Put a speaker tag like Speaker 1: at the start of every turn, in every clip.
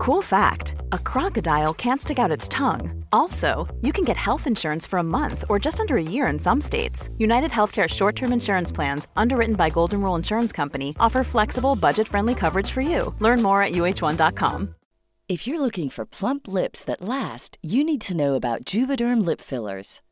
Speaker 1: Cool fact a crocodile can't stick out its tongue. Also, you can get health insurance for a month or just under a year in some states. United Healthcare short term insurance plans, underwritten by Golden Rule Insurance Company, offer flexible, budget friendly coverage for you. Learn more at uh1.com.
Speaker 2: If you're looking for plump lips that last, you need to know about Juvederm lip fillers.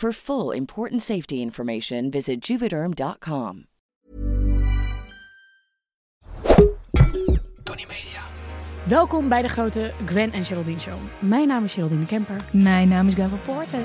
Speaker 2: For full important safety information, visit juvederm.com.
Speaker 3: Tony Media.
Speaker 4: Welkom bij de grote Gwen en Geraldine Show. Mijn naam is Geraldine Kemper.
Speaker 5: Mijn naam is Gwen van Poorten.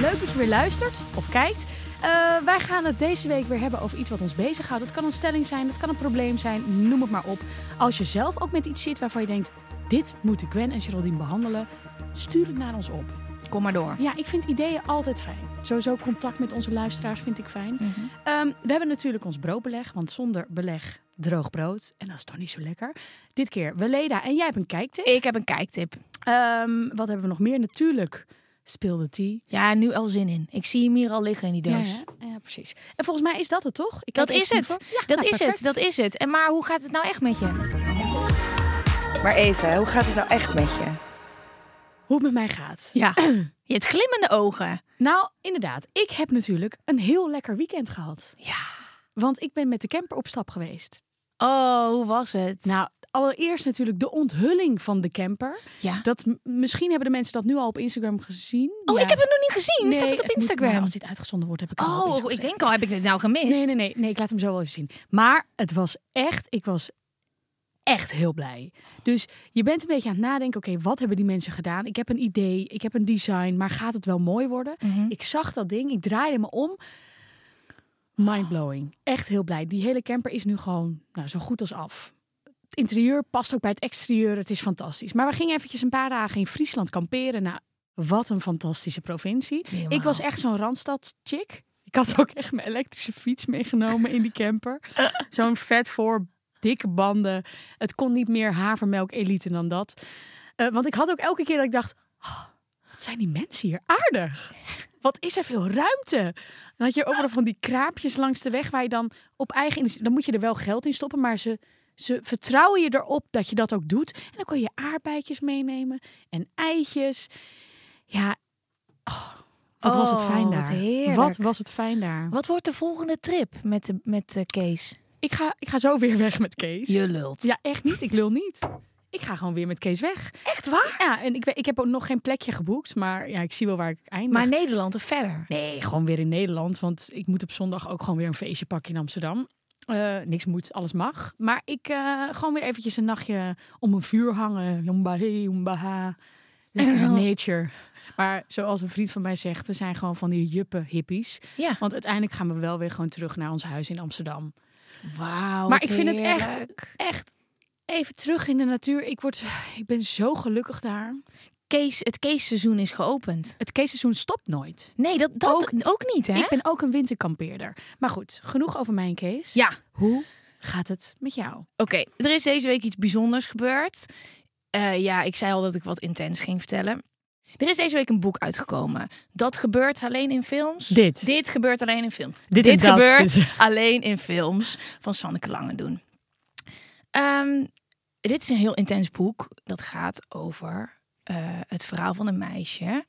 Speaker 4: Leuk dat je weer luistert of kijkt. Uh, wij gaan het deze week weer hebben over iets wat ons bezighoudt. Het kan een stelling zijn, het kan een probleem zijn, noem het maar op. Als je zelf ook met iets zit waarvan je denkt... dit moeten Gwen en Geraldine behandelen, stuur het naar ons op.
Speaker 5: Kom maar door.
Speaker 4: Ja, ik vind ideeën altijd fijn. Sowieso contact met onze luisteraars vind ik fijn.
Speaker 5: Mhm.
Speaker 4: Um, we hebben natuurlijk ons broodbeleg, want zonder beleg droog brood. En dat is toch niet zo lekker. Dit keer Weleda en jij hebt een kijktip.
Speaker 5: Ik heb een kijktip.
Speaker 4: Um, wat hebben we nog meer? Natuurlijk speelde tea.
Speaker 5: Ja, nu al zin in. Ik zie hem hier al liggen in die doos.
Speaker 4: Ja, ja, ja precies. En volgens mij is dat het toch? Ik
Speaker 5: dat is het.
Speaker 4: Ja,
Speaker 5: dat
Speaker 4: nou,
Speaker 5: is
Speaker 4: perfect.
Speaker 5: het. Dat is het. En maar hoe gaat het nou echt met je?
Speaker 6: Maar even, hoe gaat het nou echt met je?
Speaker 4: Hoe het met mij gaat.
Speaker 5: Ja. Je hebt glimmende ogen.
Speaker 4: Nou, inderdaad. Ik heb natuurlijk een heel lekker weekend gehad.
Speaker 5: Ja.
Speaker 4: Want ik ben met de camper op stap geweest.
Speaker 5: Oh, hoe was het?
Speaker 4: Nou, allereerst natuurlijk de onthulling van de camper.
Speaker 5: ja.
Speaker 4: Dat, misschien hebben de mensen dat nu al op Instagram gezien.
Speaker 5: Oh,
Speaker 4: Ja.
Speaker 5: ik heb het nog niet gezien.
Speaker 4: Nee,
Speaker 5: Staat het op Instagram?
Speaker 4: als dit uitgezonden wordt, heb ik het
Speaker 5: oh, ik denk al, heb ik dit nou gemist?
Speaker 4: Nee, nee, nee, nee. Ik laat hem zo wel even zien. Maar het was echt, ik was echt heel blij. Dus je bent een beetje aan het nadenken, oké, wat hebben die mensen gedaan? Ik heb een idee, ik heb een design, maar gaat het wel mooi worden?
Speaker 5: Mhm.
Speaker 4: Ik zag dat ding, ik draaide me om. Mindblowing. Echt heel blij. Die hele camper is nu gewoon nou, zo goed als af. Het interieur past ook bij het exterieur. Het is fantastisch. Maar we gingen eventjes een paar dagen in Friesland kamperen. Nou, wat een fantastische provincie.
Speaker 5: Helemaal.
Speaker 4: Ik was echt zo'n Randstad-chick. Ik had ook echt mijn elektrische fiets meegenomen in die camper. Zo'n vet voor, dikke banden. Het kon niet meer havermelk elite dan dat. Eh, want ik had ook elke keer dat ik dacht... "Oh, wat zijn die mensen hier aardig. Wat is er veel ruimte. Dan had je overal van die kraapjes langs de weg... waar je dan op eigen... Dan moet je er wel geld in stoppen, maar ze... Ze vertrouwen je erop dat je dat ook doet. En dan kon je aardbeidjes meenemen en eitjes. Ja, oh, wat was het fijn
Speaker 5: Oh,
Speaker 4: daar.
Speaker 5: wat
Speaker 4: was het fijn daar.
Speaker 5: Wat wordt de volgende trip met, de, met eh, Kees?
Speaker 4: Ik ga, ik ga zo weer weg met Kees.
Speaker 5: Je lult.
Speaker 4: Ja, echt niet. Ik lul niet. Ik ga gewoon weer met Kees weg.
Speaker 5: Echt waar?
Speaker 4: Ja, en ik, ik heb ook nog geen plekje geboekt, maar ja, ik zie wel waar ik eindig.
Speaker 5: Maar Nederland of verder?
Speaker 4: Nee, gewoon weer in Nederland. Want ik moet op zondag ook gewoon weer een feestje pakken in Amsterdam. Eh, niks moet, alles mag. Maar ik eh, gewoon weer eventjes een nachtje om een vuur hangen. Jomba he, jomba ha. Lekker nature. Maar zoals een vriend van mij zegt, we zijn gewoon van die juppe hippies.
Speaker 5: Ja.
Speaker 4: Want uiteindelijk gaan we wel weer gewoon terug naar ons huis in Amsterdam.
Speaker 5: Wauw.
Speaker 4: maar ik vind het echt, echt even terug in de natuur. Ik, word, ik ben zo gelukkig daar.
Speaker 5: Kees, het Kees-seizoen is geopend.
Speaker 4: Het keestseizoen stopt nooit.
Speaker 5: Nee, dat, dat ook,
Speaker 4: Ook-
Speaker 5: niet, hè?
Speaker 4: Ik ben ook een winterkampeerder. Maar goed, genoeg over mijn Kees.
Speaker 5: Ja,
Speaker 4: Hoe gaat het met jou?
Speaker 5: Oké, er is deze week iets bijzonders gebeurd. Eh, ja, ik zei al dat ik wat intens ging vertellen. Er is deze week een boek uitgekomen. Dat gebeurt alleen in films.
Speaker 4: Dit.
Speaker 5: Dit gebeurt alleen in films.
Speaker 4: Dit
Speaker 5: Dit,
Speaker 4: dat.
Speaker 5: gebeurt alleen in films van Sanneke Langendoen. Ehm dit is een heel intens boek. Dat gaat over eh, het verhaal van een meisje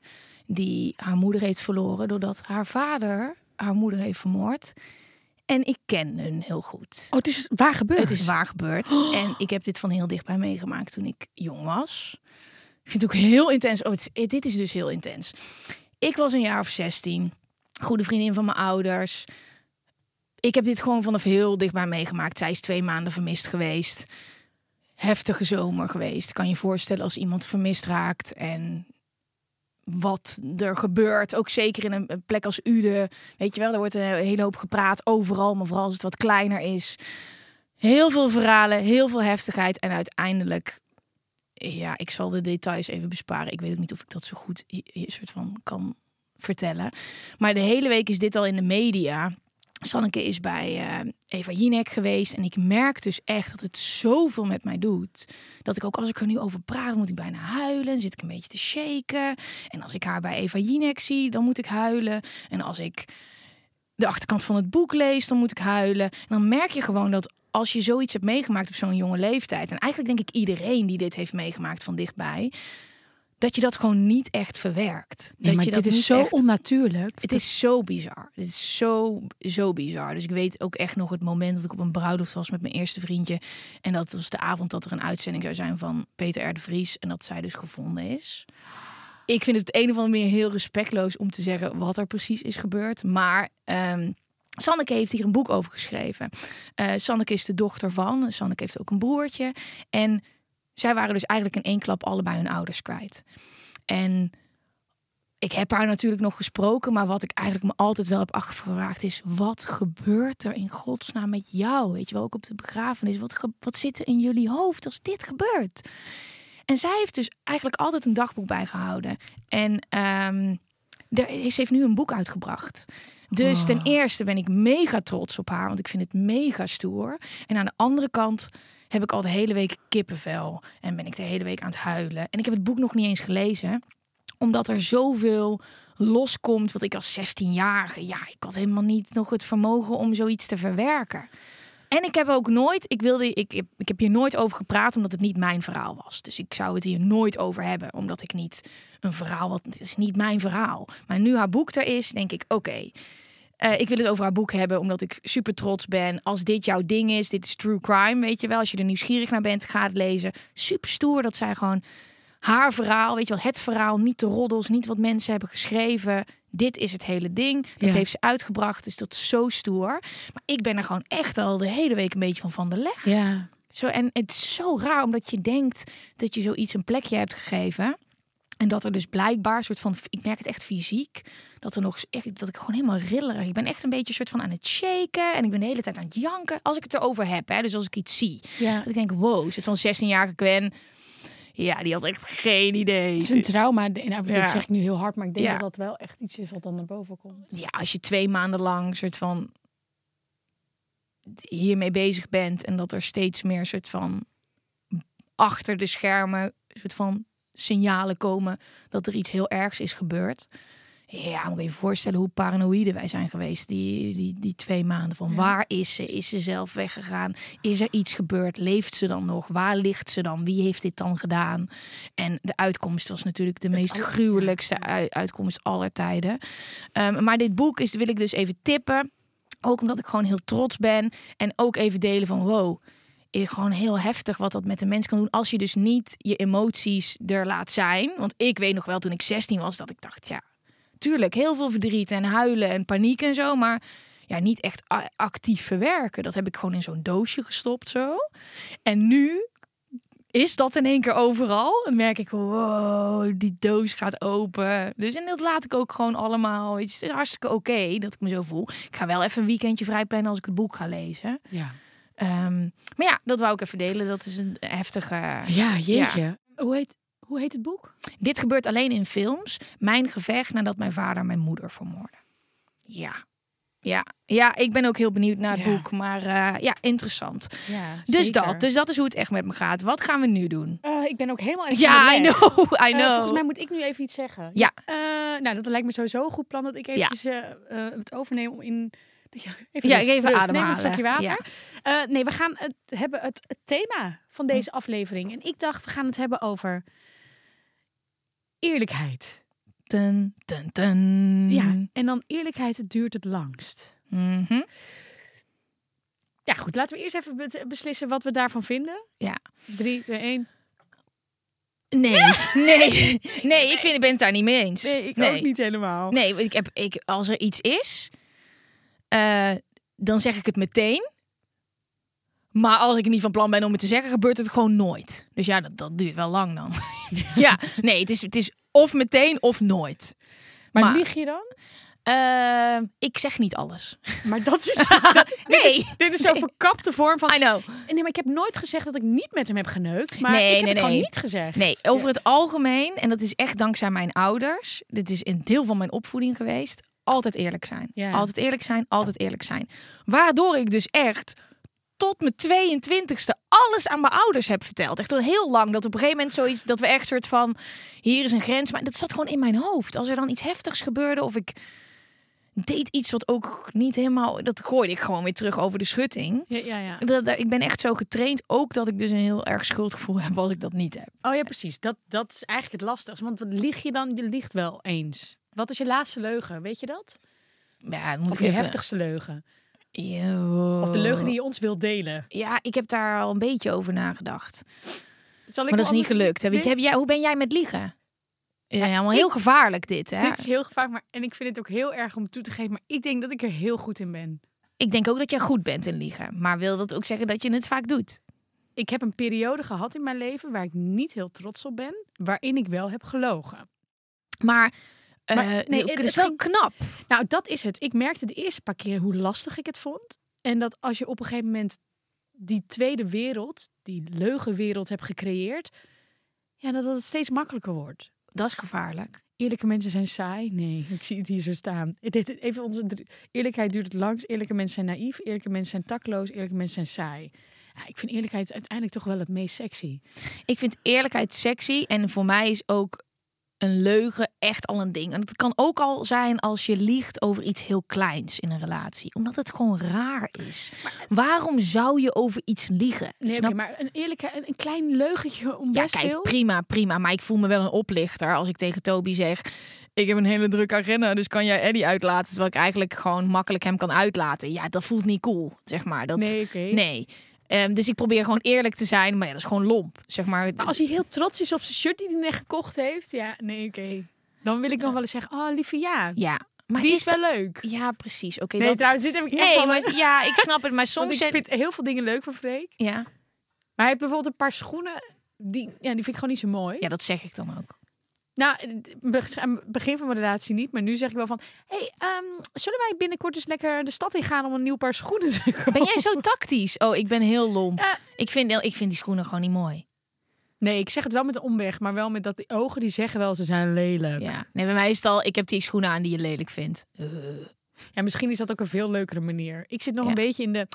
Speaker 5: die haar moeder heeft verloren doordat haar vader haar moeder heeft vermoord. En ik ken hun heel goed.
Speaker 4: Oh, het is waar gebeurd.
Speaker 5: Het is waar gebeurd. En ik heb dit van heel dichtbij meegemaakt toen ik jong was. Ik vind het ook heel intens. Oh, is- dit is dus heel intens. Ik was een jaar of 16. Goede vriendin van mijn ouders. Ik heb dit gewoon vanaf heel dichtbij meegemaakt. Zij is twee maanden vermist geweest. Heftige zomer geweest. Kan je voorstellen als iemand vermist raakt en wat er gebeurt. Ook zeker in een plek als Ude. Weet je wel, er wordt een hele hoop gepraat overal. Maar vooral als het wat kleiner is. Heel veel verhalen, heel veel heftigheid. En uiteindelijk, ja, ik zal de details even besparen. Ik weet niet of ik dat zo goed hier soort van kan vertellen. Maar de hele week is dit al in de media. Sanneke is bij eh, Eva Jinek geweest. En ik merk dus echt dat het zoveel met mij doet. Dat ik ook als ik er nu over praat, moet ik bijna huilen. Zit ik een beetje te shaken. En als ik haar bij Eva Jinek zie, dan moet ik huilen. En als ik de achterkant van het boek lees, dan moet ik huilen. En dan merk je gewoon dat als je zoiets hebt meegemaakt op zo'n jonge leeftijd. En eigenlijk denk ik iedereen die dit heeft meegemaakt van dichtbij. Dat je dat gewoon niet echt verwerkt.
Speaker 4: Nee,
Speaker 5: dat
Speaker 4: maar
Speaker 5: je
Speaker 4: dit
Speaker 5: dat
Speaker 4: is zo
Speaker 5: echt
Speaker 4: onnatuurlijk.
Speaker 5: het is zo bizar. Het is zo, zo bizar. Dus ik weet ook echt nog het moment dat ik op een bruiloft was met mijn eerste vriendje. En dat was de avond dat er een uitzending zou zijn van Peter R. de Vries. En dat zij dus gevonden is. Ik vind het op een of andere manier heel respectloos om te zeggen wat er precies is gebeurd. Maar ehm, Sanneke heeft hier een boek over geschreven. Eh Sanneke is de dochter van. Sanneke heeft ook een broertje. En zij waren dus eigenlijk in één klap allebei hun ouders kwijt. En ik heb haar natuurlijk nog gesproken, maar wat ik eigenlijk me altijd wel heb afgevraagd is: wat gebeurt er in godsnaam met jou? Weet je wel, ook op de begrafenis. Wat, wat zit er in jullie hoofd als dit gebeurt? En zij heeft dus eigenlijk altijd een dagboek bijgehouden. En ehm, ze heeft nu een boek uitgebracht. Dus ten eerste ben ik mega trots op haar, want ik vind het mega stoer. En aan de andere kant heb ik al de hele week kippenvel en ben ik de hele week aan het huilen. En ik heb het boek nog niet eens gelezen omdat er zoveel loskomt wat ik als 16-jarige, ja, ik had helemaal niet nog het vermogen om zoiets te verwerken. En ik heb ook nooit, ik wilde, ik, ik heb hier nooit over gepraat omdat het niet mijn verhaal was. Dus ik zou het hier nooit over hebben, omdat ik niet een verhaal, wat het is niet mijn verhaal. Maar nu haar boek er is, denk ik, oké. Eh, ik wil het over haar boek hebben, omdat ik super trots ben. Als dit jouw ding is, dit is true crime, weet je wel. Als je er nieuwsgierig naar bent, ga het lezen. Super stoer dat zij gewoon haar verhaal, weet je wel, het verhaal, niet de roddels, niet wat mensen hebben geschreven. Dit is het hele ding. Dat
Speaker 4: Ja.
Speaker 5: heeft ze uitgebracht, dus dat is zo stoer. Maar ik ben er gewoon echt al de hele week een beetje van van de leg.
Speaker 4: Ja.
Speaker 5: Zo, en het is zo raar, omdat je denkt dat je zoiets een plekje hebt gegeven. En dat er dus blijkbaar, soort van, ik merk het echt fysiek, dat er nog echt, dat ik gewoon helemaal rillerig. Ik ben echt een beetje soort van aan het shaken en ik ben de hele tijd aan het janken als ik het erover heb. Hè, dus als ik iets zie,
Speaker 4: ja.
Speaker 5: dat ik denk, wow, soort van 16-jarige Gwen, ja, die had echt geen idee.
Speaker 4: Het is een trauma. Nou,
Speaker 5: Ja.
Speaker 4: Dat zeg ik nu heel hard, maar ik denk
Speaker 5: Ja.
Speaker 4: dat dat wel echt iets is wat dan naar boven komt.
Speaker 5: ja, als je twee maanden lang soort van hiermee bezig bent en dat er steeds meer soort van achter de schermen soort van signalen komen dat er iets heel ergs is gebeurd. Ja, moet je je voorstellen hoe paranoïde wij zijn geweest die, die, die twee maanden. Van
Speaker 4: Ja.
Speaker 5: waar is ze? Is ze zelf weggegaan? Is er iets gebeurd? Leeft ze dan nog? Waar ligt ze dan? Wie heeft dit dan gedaan? En de uitkomst was natuurlijk de meest gruwelijkste ui- uitkomst aller tijden. Ehm, maar dit boek is, wil ik dus even tippen. Ook omdat ik gewoon heel trots ben. En ook even delen van wow. Is Gewoon heel heftig wat dat met de mens kan doen. Als je dus niet je emoties er laat zijn. Want ik weet nog wel toen ik 16 was dat ik dacht, ja, tuurlijk, heel veel verdriet en huilen en paniek en zo. Maar ja, niet echt actief verwerken. Dat heb ik gewoon in zo'n doosje gestopt zo. En nu is dat in één keer overal. Dan merk ik, wow, die doos gaat open. Dus en dat laat ik ook gewoon allemaal. Het is hartstikke oké dat ik me zo voel. Ik ga wel even een weekendje vrijplannen als ik het boek ga lezen.
Speaker 4: Ja.
Speaker 5: Ehm, maar ja, dat wou ik even delen. Dat is een heftige...
Speaker 4: Ja, jeetje. Hoe, heet, hoe heet het boek?
Speaker 5: Dit gebeurt alleen in films. Mijn gevecht nadat mijn vader mijn moeder vermoordde. Ja. Ja, ja ik ben ook heel benieuwd naar het
Speaker 4: Ja.
Speaker 5: boek. Maar eh, ja, interessant.
Speaker 4: Ja,
Speaker 5: Dus dat. Dus dat is hoe het echt met me gaat. Wat gaan we nu doen?
Speaker 4: Eh, ik ben ook helemaal even
Speaker 5: Ja, I know. I
Speaker 4: Eh,
Speaker 5: know.
Speaker 4: volgens mij moet ik nu even iets zeggen.
Speaker 5: Ja.
Speaker 4: Eh, nou, dat lijkt me sowieso een goed plan dat ik eventjes eh, het overneem om in... Ja, even,
Speaker 5: Ja, even
Speaker 4: rust.
Speaker 5: ademhalen.
Speaker 4: Neem een slokje water.
Speaker 5: Ja.
Speaker 4: Eh, nee, we gaan het hebben het, het thema van deze aflevering. En ik dacht, we gaan het hebben over eerlijkheid.
Speaker 5: Ten, ten, ten.
Speaker 4: Ja, en dan eerlijkheid, het duurt het langst.
Speaker 5: Mhm.
Speaker 4: Ja, goed, laten we eerst even be- beslissen wat we daarvan vinden.
Speaker 5: Ja.
Speaker 4: 3, 2, 1.
Speaker 5: Nee, nee, nee, ik, vind, ik ben het daar niet mee eens.
Speaker 4: Nee, ik
Speaker 5: nee.
Speaker 4: ook niet helemaal.
Speaker 5: Nee, ik heb, ik, als er iets is, eh, dan zeg ik het meteen. Maar als ik niet van plan ben om het te zeggen, gebeurt het gewoon nooit. Dus ja, dat, dat duurt wel lang dan. ja, nee, het is, het is of meteen of nooit.
Speaker 4: Maar,
Speaker 5: maar-
Speaker 4: lieg je dan?
Speaker 5: Eh, ik zeg niet alles.
Speaker 4: Maar dat is... dat- dit
Speaker 5: Nee.
Speaker 4: Is, dit is zo'n verkapte vorm van...
Speaker 5: I know.
Speaker 4: Nee, maar ik heb nooit gezegd dat ik niet met hem heb geneukt. Maar
Speaker 5: Nee,
Speaker 4: ik heb
Speaker 5: nee,
Speaker 4: het gewoon niet gezegd.
Speaker 5: Nee, over het algemeen, en dat is echt dankzij mijn ouders. Dit is een deel van mijn opvoeding geweest. Altijd eerlijk zijn.
Speaker 4: Ja.
Speaker 5: Altijd eerlijk zijn, altijd eerlijk zijn. Waardoor ik dus echt tot mijn 22e alles aan mijn ouders heb verteld. Echt al heel lang. Dat op een gegeven moment zoiets, dat we echt soort van, hier is een grens. Maar dat zat gewoon in mijn hoofd. Als er dan iets heftigs gebeurde of ik deed iets wat ook niet helemaal, dat gooide ik gewoon weer terug over de schutting.
Speaker 4: Ja, ja, ja.
Speaker 5: Dat, dat- ik ben echt zo getraind, ook dat ik dus een heel erg schuldgevoel heb als ik dat niet heb.
Speaker 4: Oh ja, precies. Dat, dat is eigenlijk het lastigste. Want wat lieg je dan? Je liegt wel eens. Wat is je laatste leugen? Weet je dat?
Speaker 5: Ja, moet
Speaker 4: Of je
Speaker 5: even-
Speaker 4: heftigste leugen?
Speaker 5: Yo.
Speaker 4: Of de leugen die je ons wilt delen?
Speaker 5: Ja, ik heb daar al een beetje over nagedacht.
Speaker 4: Zal ik
Speaker 5: Maar dat is niet gelukt. Hè? Weet je,
Speaker 4: Nee?
Speaker 5: heb jij, hoe ben jij met liegen? Ja, helemaal
Speaker 4: ik-
Speaker 5: heel gevaarlijk dit, hè?
Speaker 4: Dit is heel gevaarlijk, maar en ik vind het ook heel erg om toe te geven. Maar ik denk dat ik er heel goed in ben.
Speaker 5: Ik denk ook dat jij goed bent in liegen. Maar wil dat ook zeggen dat je het vaak doet?
Speaker 4: Ik heb een periode gehad in mijn leven waar ik niet heel trots op ben, waarin ik wel heb gelogen.
Speaker 5: Maar,
Speaker 4: Maar, nee, het-
Speaker 5: is wel knap.
Speaker 4: Nou, dat is het. Ik merkte de eerste paar keer hoe lastig ik het vond. En dat als je op een gegeven moment die tweede wereld, die leugenwereld hebt gecreëerd, ja, dat het steeds makkelijker wordt.
Speaker 5: Dat is gevaarlijk.
Speaker 4: Eerlijke mensen zijn saai. Nee, ik zie het hier zo staan. Even onze eerlijkheid duurt het langst. Eerlijke mensen zijn naïef. Eerlijke mensen zijn takloos. Eerlijke mensen zijn saai. Ja, ik vind eerlijkheid uiteindelijk toch wel het meest sexy.
Speaker 5: Ik vind eerlijkheid sexy. En voor mij is ook een leugen echt al een ding. En het kan ook al zijn als je liegt over iets heel kleins in een relatie. Omdat het gewoon raar is. Waarom zou je over iets liegen?
Speaker 4: Nee, maar een eerlijke, een, een klein leugentje om
Speaker 5: Ja,
Speaker 4: best
Speaker 5: kijk, prima, prima. Maar ik voel me wel een oplichter als ik tegen Toby zeg... ik heb een hele drukke agenda, dus kan jij Eddie uitlaten... terwijl ik eigenlijk gewoon makkelijk hem kan uitlaten. Ja, dat voelt niet cool, zeg maar. Dat,
Speaker 4: Nee, oké.
Speaker 5: nee. Ehm, dus ik probeer gewoon eerlijk te zijn, maar ja, dat is gewoon lomp, zeg maar.
Speaker 4: Maar als hij heel trots is op zijn shirt die hij net gekocht heeft, ja, nee, oké. Dan wil ik nog wel eens zeggen, oh lieve ja,
Speaker 5: Ja, maar
Speaker 4: die
Speaker 5: is
Speaker 4: wel leuk.
Speaker 5: Ja, precies. Oké,
Speaker 4: Nee, trouwens, dit heb ik echt
Speaker 5: Nee, maar ja, ik snap het, maar soms...
Speaker 4: ik vind heel veel dingen leuk van Freek.
Speaker 5: Ja.
Speaker 4: Maar hij heeft bijvoorbeeld een paar schoenen, die, ja, die vind ik gewoon niet zo mooi.
Speaker 5: ja, dat zeg ik dan ook.
Speaker 4: Nou, be- begin van mijn relatie niet, maar nu zeg ik wel van... hey, ehm, zullen wij binnenkort eens lekker de stad in gaan om een nieuw paar schoenen te kopen?
Speaker 5: Ben jij zo tactisch? Oh, ik ben heel lomp.
Speaker 4: Ja.
Speaker 5: Ik, vind, ik vind die schoenen gewoon niet mooi.
Speaker 4: Nee, ik zeg het wel met een omweg, maar wel met dat die ogen die zeggen wel ze zijn lelijk. Ja.
Speaker 5: Ja. Nee, bij mij is het al... Ik heb die schoenen aan die je lelijk vindt.
Speaker 4: misschien is dat ook een veel leukere manier. Ik zit nog
Speaker 5: Ja.
Speaker 4: een beetje in de...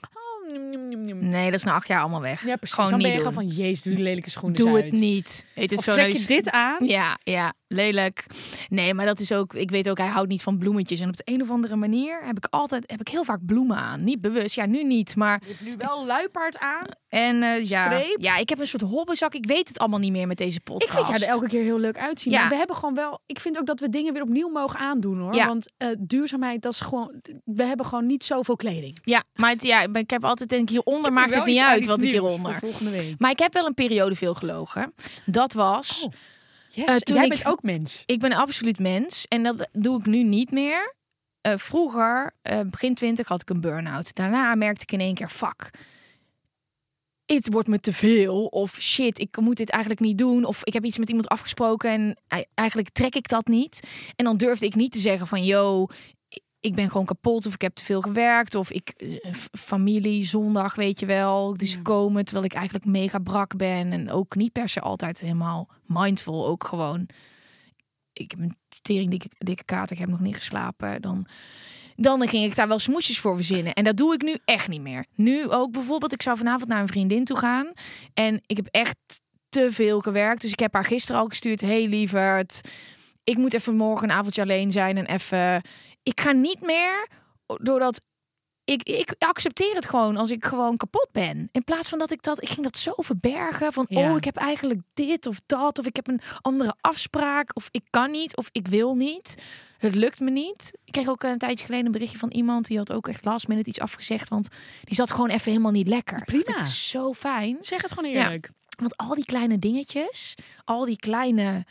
Speaker 5: Nee, dat is na acht jaar allemaal weg.
Speaker 4: Ja, precies.
Speaker 5: Gewoon
Speaker 4: dan ben je gewoon van, jezus, doe die lelijke schoenen
Speaker 5: Doe het niet. Het
Speaker 4: Of
Speaker 5: zo
Speaker 4: trek je dit aan?
Speaker 5: Ja, ja, lelijk. Nee, maar dat is ook. Ik weet ook, hij houdt niet van bloemetjes. En op de een of andere manier heb ik altijd, heb ik heel vaak bloemen aan. Niet bewust, ja, nu niet. Maar
Speaker 4: Je hebt nu wel luipaard aan.
Speaker 5: En eh, ja, ja, ik heb een soort hobbezak. Ik weet het allemaal niet meer met deze
Speaker 4: Ik
Speaker 5: podcast.
Speaker 4: vind jou er elke keer heel leuk uitzien.
Speaker 5: Ja.
Speaker 4: Maar we hebben gewoon wel... Ik vind ook dat we dingen weer opnieuw mogen aandoen, hoor.
Speaker 5: Ja.
Speaker 4: Want eh, duurzaamheid, dat is gewoon... We hebben gewoon niet zoveel kleding.
Speaker 5: Ja, maar het, ja, ik heb altijd denk ik hieronder maakt het niet uit wat ik hieronder.
Speaker 4: voor volgende week.
Speaker 5: Maar ik heb wel een periode veel gelogen. Dat was.
Speaker 4: Oh. Yes,
Speaker 5: Eh, toen
Speaker 4: jij
Speaker 5: ik-
Speaker 4: bent ook mens.
Speaker 5: Ik ben absoluut mens en dat doe ik nu niet meer. Vroeger, begin twintig, had ik een burn-out. Daarna merkte ik in één keer, fuck, het wordt me te veel. Of shit, ik moet dit eigenlijk niet doen. Of ik heb iets met iemand afgesproken en ei- eigenlijk trek ik dat niet. En dan durfde ik niet te zeggen van, yo, ik ben gewoon kapot of ik heb te veel gewerkt of ik eh, familie zondag weet je wel dus
Speaker 4: Ja.
Speaker 5: komen terwijl ik eigenlijk mega brak ben en ook niet per se altijd helemaal mindful ook gewoon ik heb een tering dikke, dikke kater, ik heb nog niet geslapen. Dan, dan ging ik daar wel smoesjes voor verzinnen. En dat doe ik nu echt niet meer. Nu ook bijvoorbeeld, ik zou vanavond naar een vriendin toe gaan. En ik heb echt te veel gewerkt. Dus ik heb haar gisteren al gestuurd. Hey lieverd, ik moet even morgen een avondje alleen zijn. En even... Ik ga niet meer, doordat ik, ik accepteer het gewoon als ik gewoon kapot ben. In plaats van dat ik dat, ik ging dat zo verbergen. Van,
Speaker 4: Ja.
Speaker 5: oh, ik heb eigenlijk dit of dat. Of ik heb een andere afspraak. Of ik kan niet. Of ik wil niet. Het lukt me niet. Ik kreeg ook een tijdje geleden een berichtje van iemand. Die had ook echt last minute iets afgezegd. Want die zat gewoon even helemaal niet lekker.
Speaker 4: Prima.
Speaker 5: Dat ik zo fijn.
Speaker 4: Zeg het gewoon
Speaker 5: Ja.
Speaker 4: eerlijk.
Speaker 5: Want al die kleine dingetjes, al die kleine.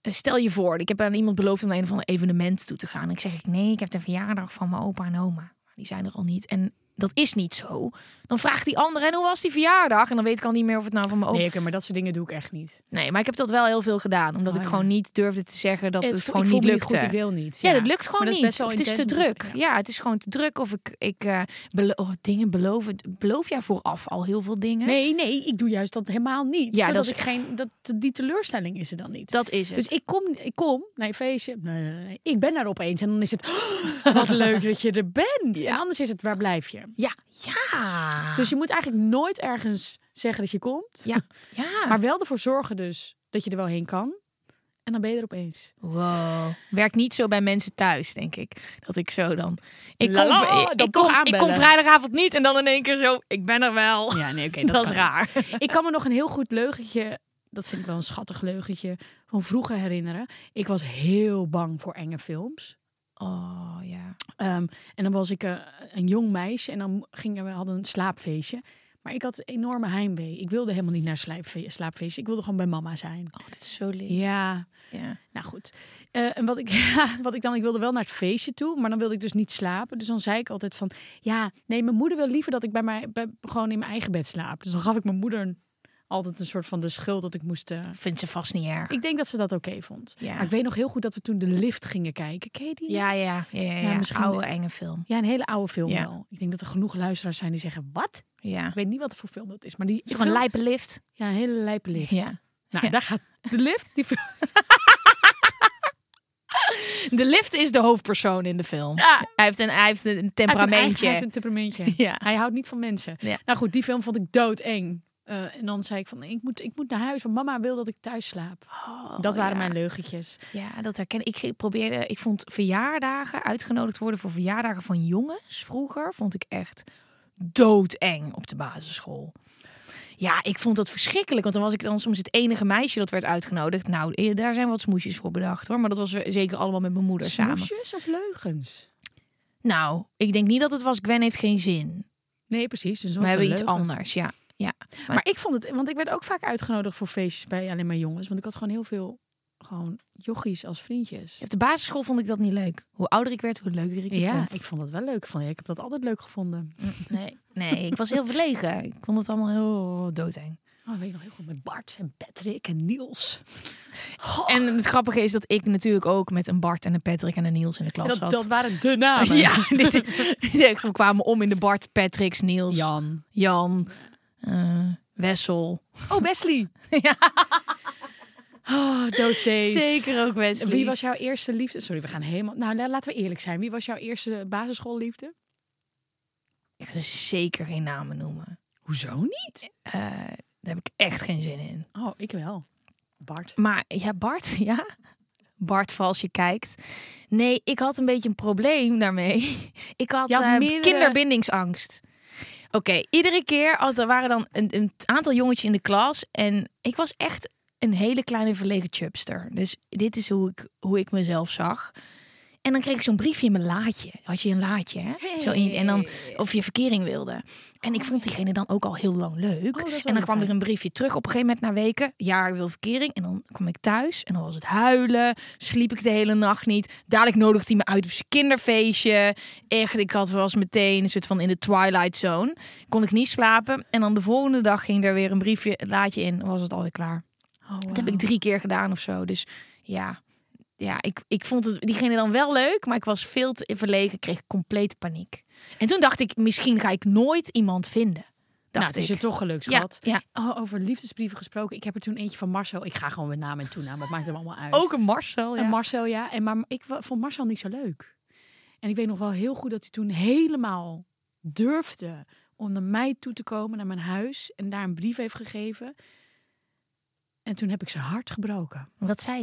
Speaker 5: eh, Stel je voor, ik heb aan iemand beloofd om naar een of ander evenement toe te gaan. Ik zeg ik nee, ik heb de verjaardag van mijn opa en oma. Die zijn er al niet. En dat is niet zo. Dan vraagt die andere, en hoe was die verjaardag? En dan weet ik al niet meer of het nou van mijn opa...
Speaker 4: Nee, maar dat soort dingen doe ik echt niet.
Speaker 5: Nee, maar ik heb dat wel heel veel gedaan. Omdat
Speaker 4: Oh,
Speaker 5: ik
Speaker 4: ja.
Speaker 5: gewoon niet durfde te zeggen dat het, gewoon niet
Speaker 4: me
Speaker 5: lukte.
Speaker 4: goed, ik wil niet.
Speaker 5: Ja, dat lukt gewoon
Speaker 4: dat is
Speaker 5: niet. Of het is te druk. Ja. het is gewoon te druk. Of ik, ik eh, belo- oh, dingen beloven. Beloof jij vooraf al heel veel dingen?
Speaker 4: Nee, nee, ik doe juist dat helemaal niet.
Speaker 5: Ja,
Speaker 4: Ja,
Speaker 5: dat is-
Speaker 4: ik geen, dat, die teleurstelling is er dan niet.
Speaker 5: Dat is het.
Speaker 4: Dus ik kom, ik kom naar je feestje. Nee, nee, nee. Ik ben daar opeens. En dan is het, "Oh, wat leuk dat je er bent. En anders is het, waar blijf je?
Speaker 5: Ja, ja.
Speaker 4: Dus je moet eigenlijk nooit ergens zeggen dat je komt.
Speaker 5: ja, ja.
Speaker 4: Maar wel ervoor zorgen dus dat je er wel heen kan. En dan ben je er opeens.
Speaker 5: Wow. Werkt niet zo bij mensen thuis, denk ik. Dat ik zo dan. Ik kom, ik, kom, ik kom
Speaker 4: aanbellen.
Speaker 5: vrijdagavond niet en dan in één keer zo. Ik ben er wel.
Speaker 4: Ja, nee, oké.
Speaker 5: dat, is
Speaker 4: kan
Speaker 5: raar.
Speaker 4: niet. Ik kan me nog een heel goed leugentje, dat vind ik wel een schattig leugentje, van vroeger herinneren. Ik was heel bang voor enge films.
Speaker 5: Oh ja.
Speaker 4: Ehm, en dan was ik eh, een jong meisje en dan gingen we hadden een slaapfeestje. Maar ik had enorme heimwee. Ik wilde helemaal niet naar slaapfe slaapfeestje. Ik wilde gewoon bij mama zijn.
Speaker 5: Oh, dit is zo lief.
Speaker 4: Ja,
Speaker 5: Ja.
Speaker 4: nou goed. Eh, en wat ik, ja, wat ik dan, ik wilde wel naar het feestje toe, maar dan wilde ik dus niet slapen. Dus dan zei ik altijd van, ja, nee, mijn moeder wil liever dat ik bij mij, bij, gewoon in mijn eigen bed slaap. Dus dan gaf ik mijn moeder een- altijd een soort van de schuld dat ik moest. eh,
Speaker 5: Vindt ze vast niet erg.
Speaker 4: ik denk dat ze dat oké vond.
Speaker 5: Ja.
Speaker 4: Maar ik weet nog heel goed dat we toen de lift gingen kijken. Ken je die?
Speaker 5: Ja, ja, ja, ja, ja.
Speaker 4: misschien-
Speaker 5: Oude enge film.
Speaker 4: Ja, een hele oude film
Speaker 5: Ja.
Speaker 4: wel. Ik denk dat er genoeg luisteraars zijn die zeggen, wat?
Speaker 5: Ja.
Speaker 4: Ik weet niet wat voor film dat is, maar die
Speaker 5: is gewoon
Speaker 4: film-
Speaker 5: lijpe lift.
Speaker 4: Ja, een hele lijpe lift.
Speaker 5: Ja.
Speaker 4: Nou, daar gaat de lift. Die film.
Speaker 5: De lift is de hoofdpersoon in de film.
Speaker 4: Ja.
Speaker 5: Hij heeft een, hij heeft een
Speaker 4: Hij heeft een
Speaker 5: temperamentje.
Speaker 4: eigen- Hij heeft een temperamentje.
Speaker 5: Ja.
Speaker 4: Hij houdt niet van mensen.
Speaker 5: Ja.
Speaker 4: Nou goed, die film vond ik doodeng. Eh en dan zei ik van, ik moet, ik moet naar huis, want mama wil dat ik thuis slaap.
Speaker 5: Oh,
Speaker 4: dat waren
Speaker 5: ja.
Speaker 4: mijn leugentjes.
Speaker 5: Ja, dat herken ik. Ik probeerde, ik vond verjaardagen, uitgenodigd worden voor verjaardagen van jongens vroeger, vond ik echt doodeng op de basisschool. Ja, ik vond dat verschrikkelijk, want dan was ik dan soms het enige meisje dat werd uitgenodigd. Nou, eh, daar zijn wat smoesjes voor bedacht hoor, maar dat was zeker allemaal met mijn moeder samen.
Speaker 4: Smoesjes of leugens?
Speaker 5: Nou, ik denk niet dat het was Gwen heeft geen zin.
Speaker 4: Nee, precies. Dus
Speaker 5: We hebben iets anders, ja. Ja.
Speaker 4: Maar ik vond het, want ik werd ook vaak uitgenodigd voor feestjes bij alleen maar jongens. Want ik had gewoon heel veel gewoon jochies als vriendjes.
Speaker 5: Op de basisschool vond ik dat niet leuk. Hoe ouder ik werd, hoe leuker ik het
Speaker 4: Ja,
Speaker 5: vond.
Speaker 4: ik vond het wel leuk. Ja, ik heb dat altijd leuk gevonden.
Speaker 5: Nee, nee, ik was heel verlegen. Ik vond het allemaal heel doodeng.
Speaker 4: Oh, weet nog heel goed met Bart en Patrick en Niels.
Speaker 5: En het grappige is dat ik natuurlijk ook met een Bart en een Patrick en een Niels in de klas
Speaker 4: dat,
Speaker 5: zat.
Speaker 4: dat waren de namen.
Speaker 5: ja, dit, we kwamen om in de Bart, Patricks, Niels,
Speaker 4: Jan.
Speaker 5: Jan, eh, Wessel.
Speaker 4: Oh, Wesley.
Speaker 5: Ja.
Speaker 4: Oh, those days.
Speaker 5: Zeker ook Wesley.
Speaker 4: Wie was jouw eerste liefde? Sorry, we gaan helemaal... Nou, la- laten we eerlijk zijn. Wie was jouw eerste basisschoolliefde?
Speaker 5: Ik ga zeker geen namen noemen.
Speaker 4: Hoezo niet?
Speaker 5: Eh, daar heb ik echt geen zin in.
Speaker 4: Oh, ik wel. Bart.
Speaker 5: Maar ja, Bart, ja. Bart, voor als je kijkt. Nee, ik had een beetje een probleem daarmee. Ik had
Speaker 4: meerdere-
Speaker 5: kinderbindingsangst. Oké, iedere keer als er waren dan een, een aantal jongetjes in de klas en ik was echt een hele kleine verlegen chubster. Dus dit is hoe ik, hoe ik mezelf zag. En dan kreeg ik zo'n briefje in mijn laadje. Had je een laadje, hè? Zo in, en dan of je verkering wilde. En ik vond diegene dan ook al heel lang leuk.
Speaker 4: Oh,
Speaker 5: en dan kwam er een briefje terug op een gegeven moment na weken. Ja, ik wil verkering. En dan kwam ik thuis en dan was het huilen. Sliep ik de hele nacht niet. Dadelijk nodigde hij me uit op zijn kinderfeestje. Echt, ik had was meteen een soort van in de twilight zone. Kon ik niet slapen. En dan de volgende dag ging er weer een briefje, laadje in. Was het alweer klaar.
Speaker 4: Oh,
Speaker 5: Dat heb ik drie keer gedaan of zo. Dus ja, ja ik, ik vond het, diegene dan wel leuk, maar ik was veel te verlegen, kreeg compleet paniek. En toen dacht ik, misschien ga ik nooit iemand vinden.
Speaker 4: Nou,
Speaker 5: Dacht
Speaker 4: het is je toch gelukt,
Speaker 5: ja,
Speaker 4: schat.
Speaker 5: ja.
Speaker 4: Oh, over liefdesbrieven gesproken. Ik heb er toen eentje van Marcel. Ik ga gewoon met naam en toenaam. Dat maakt hem allemaal uit.
Speaker 5: Ook een Marcel, ja.
Speaker 4: En Marcel, ja. En maar ik vond Marcel niet zo leuk. En ik weet nog wel heel goed dat hij toen helemaal durfde om naar mij toe te komen, naar mijn huis. En daar een brief heeft gegeven. En toen heb ik zijn hart gebroken.
Speaker 5: Wat zei?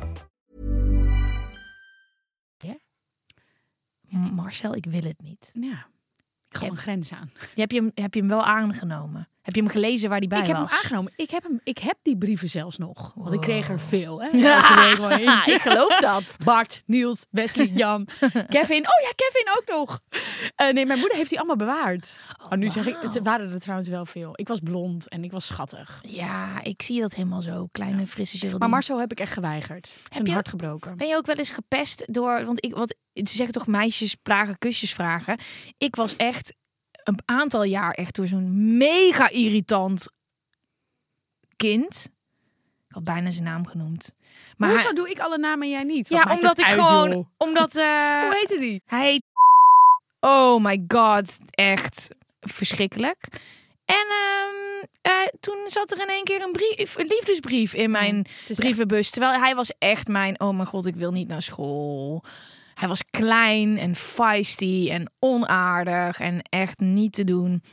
Speaker 5: Marcel, ik wil het niet.
Speaker 4: Ja, ik ga een grens aan.
Speaker 5: Heb je, hem, heb je hem wel aangenomen? Heb je hem gelezen waar hij bij
Speaker 4: ik heb
Speaker 5: was?
Speaker 4: hem aangenomen. Ik heb, hem, ik heb die brieven zelfs nog. Want ik kreeg er veel. Hè?
Speaker 5: Ja, ik geloof dat.
Speaker 4: Bart, Niels, Wesley, Jan, Kevin. Oh ja, Kevin ook nog. Eh, nee, mijn moeder heeft die allemaal bewaard. Oh, nu zeg ik, het waren er trouwens wel veel. Ik was blond en ik was schattig.
Speaker 5: Ja, ik zie dat helemaal zo. Kleine, frisse Geraldine.
Speaker 4: Maar Marcel heb ik echt geweigerd. Het is een hart gebroken.
Speaker 5: Ben je ook wel eens gepest door... Want ik, wat, ze zeggen toch meisjes plagen, kusjes vragen. Ik was echt een aantal jaar echt door zo'n mega irritant kind. Ik had bijna zijn naam genoemd. Maar
Speaker 4: Hoezo
Speaker 5: hij-
Speaker 4: doe ik alle namen en jij niet? Wat
Speaker 5: ja, omdat ik
Speaker 4: uit,
Speaker 5: gewoon...
Speaker 4: joh?
Speaker 5: Omdat... eh,
Speaker 4: Hoe heette die?
Speaker 5: Hij heet... Oh my god, echt verschrikkelijk. En ehm, eh, toen zat er in één keer een, brief, een liefdesbrief in mijn
Speaker 4: echt-
Speaker 5: brievenbus. Terwijl hij was echt mijn... Oh mijn god, ik wil niet naar school. Hij was klein en feisty en onaardig en echt niet te doen.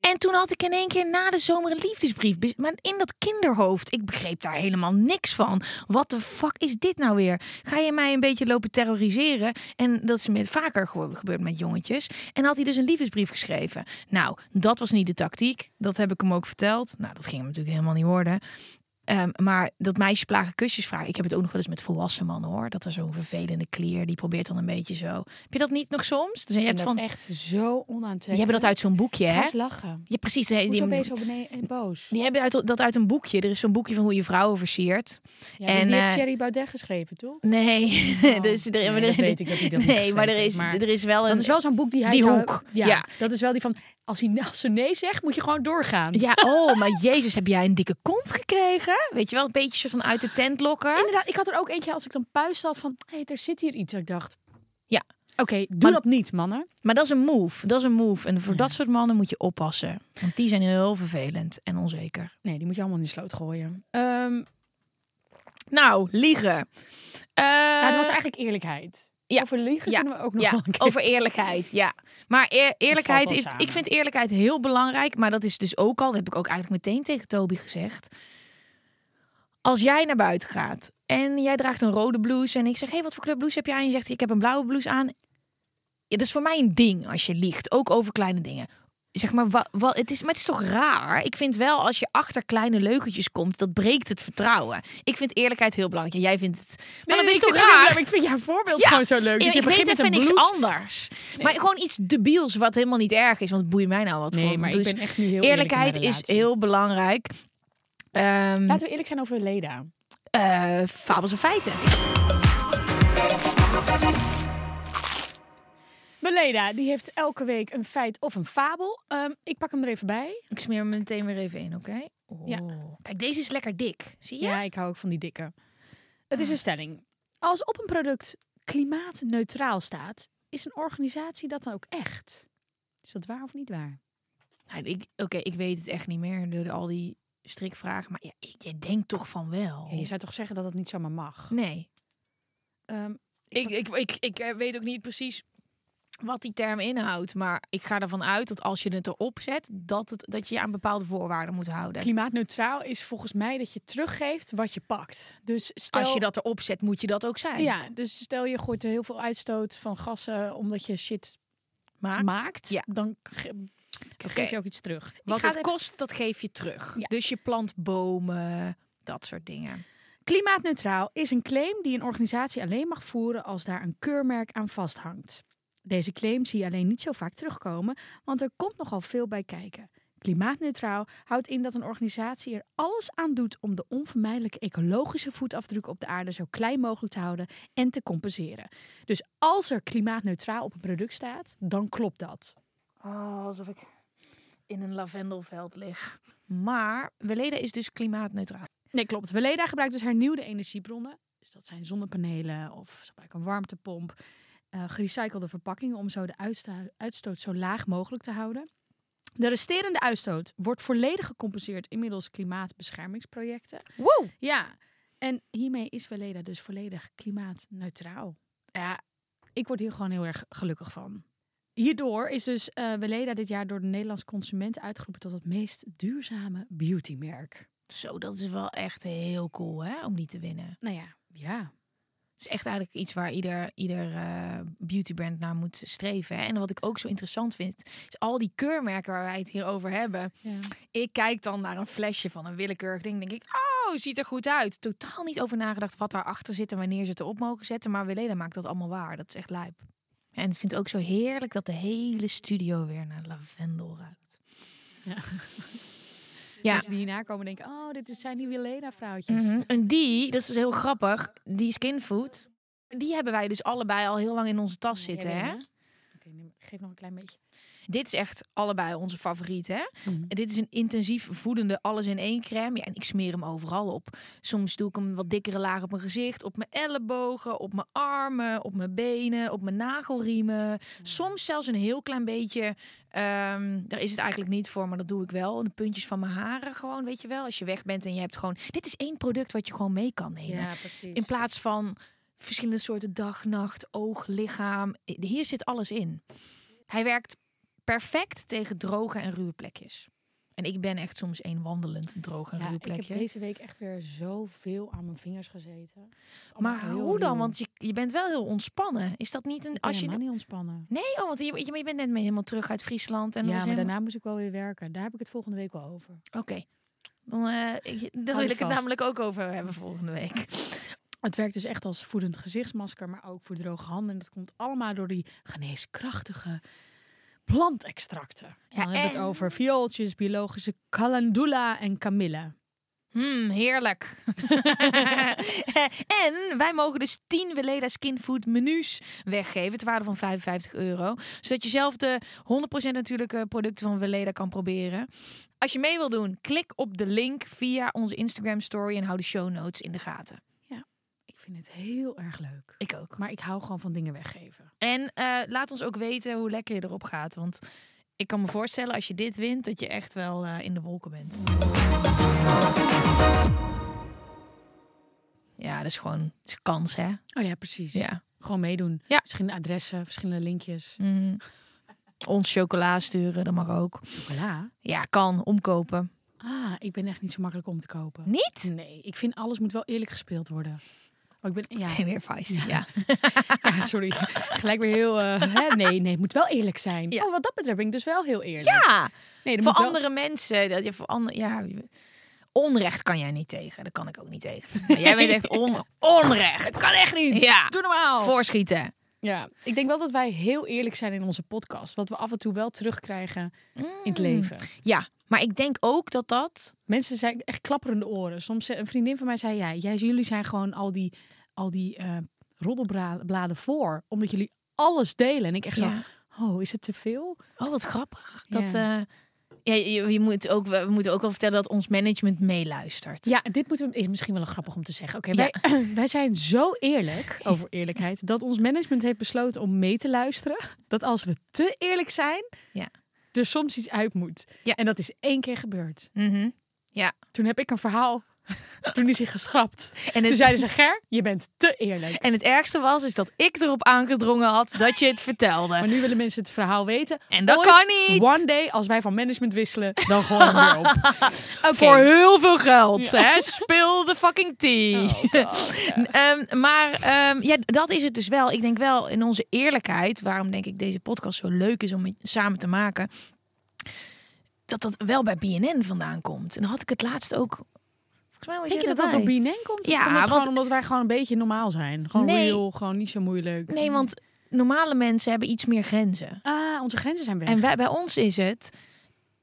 Speaker 5: En toen had ik in één keer na de zomer een liefdesbrief. Maar in dat kinderhoofd, ik begreep daar helemaal niks van. Wat de fuck is dit nou weer? Ga je mij een beetje lopen terroriseren? En dat is met vaker ge- gebeurd met jongetjes. En had hij dus een liefdesbrief geschreven. Nou, dat was niet de tactiek. Dat heb ik hem ook verteld. Nou, dat ging hem natuurlijk helemaal niet worden. Ehm, maar dat meisjes plagen kusjes vragen. Ik heb het ook nog wel eens met volwassen mannen hoor. Dat er zo'n vervelende klier, die probeert dan een beetje zo. Heb je dat niet nog soms? Dus je hebt van,
Speaker 4: echt zo onaantrekkelijk.
Speaker 5: je hebt dat uit zo'n boekje hè?
Speaker 4: lachen.
Speaker 5: Ja, precies. Die,
Speaker 4: Hoezo ben je
Speaker 5: die,
Speaker 4: zo beneden boos?
Speaker 5: die hebben uit, dat uit een boekje. Er is zo'n boekje van hoe je vrouwen versiert.
Speaker 4: Ja,
Speaker 5: en,
Speaker 4: die heeft
Speaker 5: eh,
Speaker 4: Thierry Baudet geschreven, toch?
Speaker 5: Nee,
Speaker 4: Oh.
Speaker 5: dus er,
Speaker 4: Nee,
Speaker 5: maar er-
Speaker 4: weet ik dat hij dat
Speaker 5: Nee, maar er is,
Speaker 4: maar
Speaker 5: er is wel een.
Speaker 4: Dat is wel zo'n boek die hij
Speaker 5: die
Speaker 4: zou-
Speaker 5: hoek,
Speaker 4: Ja,
Speaker 5: ja.
Speaker 4: dat is wel die van... Als, hij, als ze nee zegt, moet je gewoon doorgaan.
Speaker 5: Ja, oh, maar Jezus, heb jij een dikke kont gekregen? Weet je wel, een beetje soort van uit de tent lokken.
Speaker 4: Inderdaad, ik had er ook eentje als ik dan puist had van... Hé, hey, er zit hier iets. Ik dacht...
Speaker 5: Ja.
Speaker 4: Oké, doe
Speaker 5: Maar-
Speaker 4: dat niet, mannen.
Speaker 5: Maar dat is een move. Dat is een move. En voor dat soort mannen moet je oppassen. Want die zijn heel vervelend en onzeker.
Speaker 4: Nee, die moet je allemaal in de sloot gooien. Ehm
Speaker 5: Nou, liegen. Eh,
Speaker 4: nou, het was eigenlijk eerlijkheid.
Speaker 5: Ja.
Speaker 4: Over liegen
Speaker 5: Ja.
Speaker 4: kunnen we ook nog
Speaker 5: ja,
Speaker 4: wel
Speaker 5: over eerlijkheid. Ja. Maar eer- eerlijkheid is. Ik vind eerlijkheid heel belangrijk. Maar dat is dus ook al. Dat heb ik ook eigenlijk meteen tegen Toby gezegd. Als jij naar buiten gaat en jij draagt een rode blouse en ik zeg: hey, wat voor kleur blouse heb jij? En je zegt: ik heb een blauwe blouse aan. Ja, dat is voor mij een ding als je liegt, ook over kleine dingen. Zeg maar, wat, wat, het is, maar het is toch raar? Ik vind wel als je achter kleine leugentjes komt, dat breekt het vertrouwen. Ik vind eerlijkheid heel belangrijk. En jij vindt het. Maar
Speaker 4: Nee, ik
Speaker 5: toch
Speaker 4: vind-
Speaker 5: raar?
Speaker 4: nee, maar ik vind jouw voorbeeld
Speaker 5: Ja.
Speaker 4: gewoon zo leuk.
Speaker 5: Ja,
Speaker 4: je
Speaker 5: ik weet
Speaker 4: begint met
Speaker 5: even
Speaker 4: een
Speaker 5: niks anders. Maar gewoon iets debiels wat helemaal niet erg is. Want het boeit mij nou wat
Speaker 4: Nee,
Speaker 5: voor
Speaker 4: maar ik ben echt nu heel eerlijk
Speaker 5: Eerlijkheid
Speaker 4: mijn
Speaker 5: is heel belangrijk. Ehm
Speaker 4: Laten we eerlijk zijn over Leda.
Speaker 5: eh, fabels en feiten.
Speaker 4: Beleda, die heeft elke week een feit of een fabel. Ehm, ik pak hem er even bij.
Speaker 5: Ik smeer hem meteen weer even in, oké?
Speaker 4: Ja.
Speaker 5: Oh. Kijk, deze is lekker dik. Zie je?
Speaker 4: Ja, ik hou ook van die dikke. Het is een stelling. Als op een product klimaatneutraal staat, is een organisatie dat dan ook echt? Is dat waar of niet waar?
Speaker 5: Nou, ik- Oké, ik weet het echt niet meer door al die strikvragen. Maar ja, ik- je denkt toch van wel?
Speaker 4: Ja, je zou toch zeggen dat het niet zomaar mag?
Speaker 5: Nee.
Speaker 4: Ehm,
Speaker 5: Ik, ik, ik, ik eh, weet ook niet precies wat die term inhoudt. Maar ik ga ervan uit dat als je het erop zet, dat, het, dat je je aan bepaalde voorwaarden moet houden.
Speaker 4: klimaatneutraal is volgens mij dat je teruggeeft wat je pakt. Dus stel,
Speaker 5: Als je dat erop zet, moet je dat ook zijn.
Speaker 4: Ja, dus stel je gooit er heel veel uitstoot van gassen omdat je shit
Speaker 5: Maakt.
Speaker 4: maakt,
Speaker 5: Ja.
Speaker 4: dan ge- geef je ook iets terug. Ik
Speaker 5: Wat het
Speaker 4: even-
Speaker 5: kost, dat geef je terug.
Speaker 4: Ja.
Speaker 5: Dus je plant bomen, dat soort dingen.
Speaker 4: Klimaatneutraal is een claim die een organisatie alleen mag voeren als daar een keurmerk aan vasthangt. Deze claim zie je alleen niet zo vaak terugkomen, want er komt nogal veel bij kijken. Klimaatneutraal houdt in dat een organisatie er alles aan doet om de onvermijdelijke ecologische voetafdruk op de aarde zo klein mogelijk te houden en te compenseren. Dus als er klimaatneutraal op een product staat, dan klopt dat.
Speaker 5: Oh, alsof ik in een lavendelveld lig. Maar Weleda is dus klimaatneutraal.
Speaker 4: Nee, klopt. Weleda gebruikt dus hernieuwde energiebronnen. Dus dat zijn zonnepanelen of ze gebruiken een warmtepomp. Eh gerecyclede verpakkingen om zo de uitstoot zo laag mogelijk te houden. De resterende uitstoot wordt volledig gecompenseerd inmiddels klimaatbeschermingsprojecten.
Speaker 5: Wow.
Speaker 4: Ja, en hiermee is Weleda dus volledig klimaatneutraal. Ja, ik word hier gewoon heel erg gelukkig van. Hierdoor is dus Weleda dit jaar door de Nederlandse consumenten uitgeroepen tot het meest duurzame beautymerk.
Speaker 5: Zo, dat is wel echt heel cool hè, om die te winnen.
Speaker 4: Nou ja, ja.
Speaker 5: Het is echt eigenlijk iets waar ieder, ieder eh, beautybrand naar moet streven. Hè? En wat ik ook zo interessant vind, is al die keurmerken waar wij het hier over hebben.
Speaker 4: ja.
Speaker 5: Ik kijk dan naar een flesje van een willekeurig ding. denk ik, oh, ziet er goed uit. Totaal niet over nagedacht wat daarachter zit en wanneer ze het erop mogen zetten. Maar Weleda maakt dat allemaal waar. Dat is echt lijp. En ik vind het ook zo heerlijk dat de hele studio weer naar lavendel ruikt.
Speaker 4: Ja.
Speaker 5: Ja.
Speaker 4: Mensen die hierna komen denken, oh, dit zijn die Weleda-vrouwtjes.
Speaker 5: Mhm. En die, dat is heel grappig, die skinfood, die hebben wij dus allebei al heel lang in onze tas zitten. Hè?
Speaker 4: Oké, geef nog een klein beetje.
Speaker 5: Dit is echt allebei onze favoriet. Hè?
Speaker 4: Mhm.
Speaker 5: Dit is een intensief voedende alles in één crème. Ja, en ik smeer hem overal op. Soms doe ik hem wat dikkere laag op mijn gezicht, op mijn ellebogen, op mijn armen, op mijn benen, op mijn nagelriemen. Soms zelfs een heel klein beetje. ehm, daar is het eigenlijk niet voor, maar dat doe ik wel. De puntjes van mijn haren gewoon, weet je wel. Als je weg bent en je hebt gewoon. Dit is één product wat je gewoon mee kan nemen.
Speaker 4: Ja, precies.
Speaker 5: In plaats van verschillende soorten dag, nacht, oog, lichaam. Hier zit alles in. Hij werkt perfect tegen droge en ruwe plekjes. En ik ben echt soms een wandelend droog en
Speaker 4: ja,
Speaker 5: ruw
Speaker 4: ik
Speaker 5: plekje.
Speaker 4: heb deze week echt weer zoveel aan mijn vingers gezeten.
Speaker 5: Maar hoe dan? Want je, je bent wel heel ontspannen. Is dat niet een...
Speaker 4: Ik
Speaker 5: Als je,
Speaker 4: niet ontspannen.
Speaker 5: nee, oh, want je, je, bent net mee helemaal terug uit Friesland. En
Speaker 4: ja, maar
Speaker 5: helemaal-
Speaker 4: daarna moest ik wel weer werken. Daar heb ik het volgende week wel over.
Speaker 5: Oké. Dan, eh, ik- wil ik het
Speaker 4: vast.
Speaker 5: namelijk ook over hebben volgende week.
Speaker 4: Het werkt dus echt als voedend gezichtsmasker, maar ook voor droge handen. En dat komt allemaal door die geneeskrachtige plantextracten. Ja, dan hebben we het over viooltjes, biologische calendula en kamille.
Speaker 5: Hmm, heerlijk. en wij mogen dus 10 Weleda Skinfood menus weggeven. Ter waarde van 55 euro. Zodat je zelf de 100% natuurlijke producten van Weleda kan proberen. Als je mee wil doen, klik op de link via onze Instagram story. En hou de show notes in de gaten.
Speaker 4: Ik vind het heel erg leuk.
Speaker 5: Ik ook.
Speaker 4: Maar ik hou gewoon van dingen weggeven.
Speaker 5: En eh, laat ons ook weten hoe lekker je erop gaat. Want ik kan me voorstellen als je dit wint, dat je echt wel eh, in de wolken bent. Ja, dat is gewoon het is kans, hè?
Speaker 4: Oh ja, precies.
Speaker 5: Ja.
Speaker 4: Gewoon meedoen.
Speaker 5: Ja.
Speaker 4: Verschillende adressen, verschillende linkjes.
Speaker 5: Mhm. Ons chocola sturen, dat mag ook.
Speaker 4: Chocola.
Speaker 5: Ja, kan. Omkopen.
Speaker 4: Ah, ik ben echt niet zo makkelijk om te kopen.
Speaker 5: Niet?
Speaker 4: Nee, ik vind alles moet wel eerlijk gespeeld worden. Maar ik ben, ja,
Speaker 5: Meteen weer feisty, ja.
Speaker 4: ja, sorry. Gelijk weer heel, eh, hè? nee, nee, het moet wel eerlijk zijn.
Speaker 5: Ja.
Speaker 4: Oh, wat dat betreft ben ik dus wel heel eerlijk.
Speaker 5: Ja,
Speaker 4: nee,
Speaker 5: voor
Speaker 4: wel-
Speaker 5: andere mensen. Dat je voor andere, ja, onrecht kan jij niet tegen. Dat kan ik ook niet tegen. Maar jij bent echt on, onrecht.
Speaker 4: Het kan echt niet.
Speaker 5: Ja.
Speaker 4: Doe normaal.
Speaker 5: Voorschieten.
Speaker 4: Ja, ik denk wel dat wij heel eerlijk zijn in onze podcast. Wat we af en toe wel terugkrijgen in het leven.
Speaker 5: Ja, maar ik denk ook dat dat...
Speaker 4: Mensen zijn echt klapperende oren. Soms zei- een vriendin van mij zei: ja, jij, jullie zijn gewoon al die, al die eh roddelbladen voor, omdat jullie alles delen. En ik echt
Speaker 5: Ja.
Speaker 4: zo: oh, is het te veel?
Speaker 5: Oh, wat grappig. Dat, eh, ja, je, je moet ook, we moeten ook wel vertellen dat ons management meeluistert.
Speaker 4: Ja, dit moeten we, is misschien wel grappig om te zeggen. Oké, wij, wij zijn zo eerlijk over eerlijkheid dat ons management heeft besloten om mee te luisteren. Dat als we te eerlijk zijn,
Speaker 5: Ja.
Speaker 4: Er soms iets uit moet.
Speaker 5: Ja.
Speaker 4: En dat is één keer gebeurd.
Speaker 5: Mhm.
Speaker 4: Toen heb ik een verhaal. Toen is hij geschrapt.
Speaker 5: En
Speaker 4: Toen zeiden ze: Ger, je bent te eerlijk.
Speaker 5: en het ergste was is dat ik erop aangedrongen had dat je het vertelde.
Speaker 4: Maar nu willen mensen het verhaal weten.
Speaker 5: En dat
Speaker 4: Ooit,
Speaker 5: kan niet.
Speaker 4: One day, als wij van management wisselen, dan gooien we weer op.
Speaker 5: Voor heel veel geld. Hè? Speel de fucking tea.
Speaker 4: Oh, God, ja.
Speaker 5: Ehm, maar ehm, ja, dat is het dus wel. Ik denk wel in onze eerlijkheid, waarom denk ik deze podcast zo leuk is om samen te maken, dat dat wel bij BNN vandaan komt. En dan had ik het laatst ook. Volgens mij was
Speaker 4: Denk je dat dat door BNN komt?
Speaker 5: Ja,
Speaker 4: komt
Speaker 5: want-
Speaker 4: gewoon omdat wij gewoon een beetje normaal zijn. Gewoon
Speaker 5: Nee.
Speaker 4: real, gewoon niet zo moeilijk.
Speaker 5: Nee, want normale mensen hebben iets meer grenzen.
Speaker 4: Ah, onze grenzen zijn weg.
Speaker 5: En wij, bij ons is het.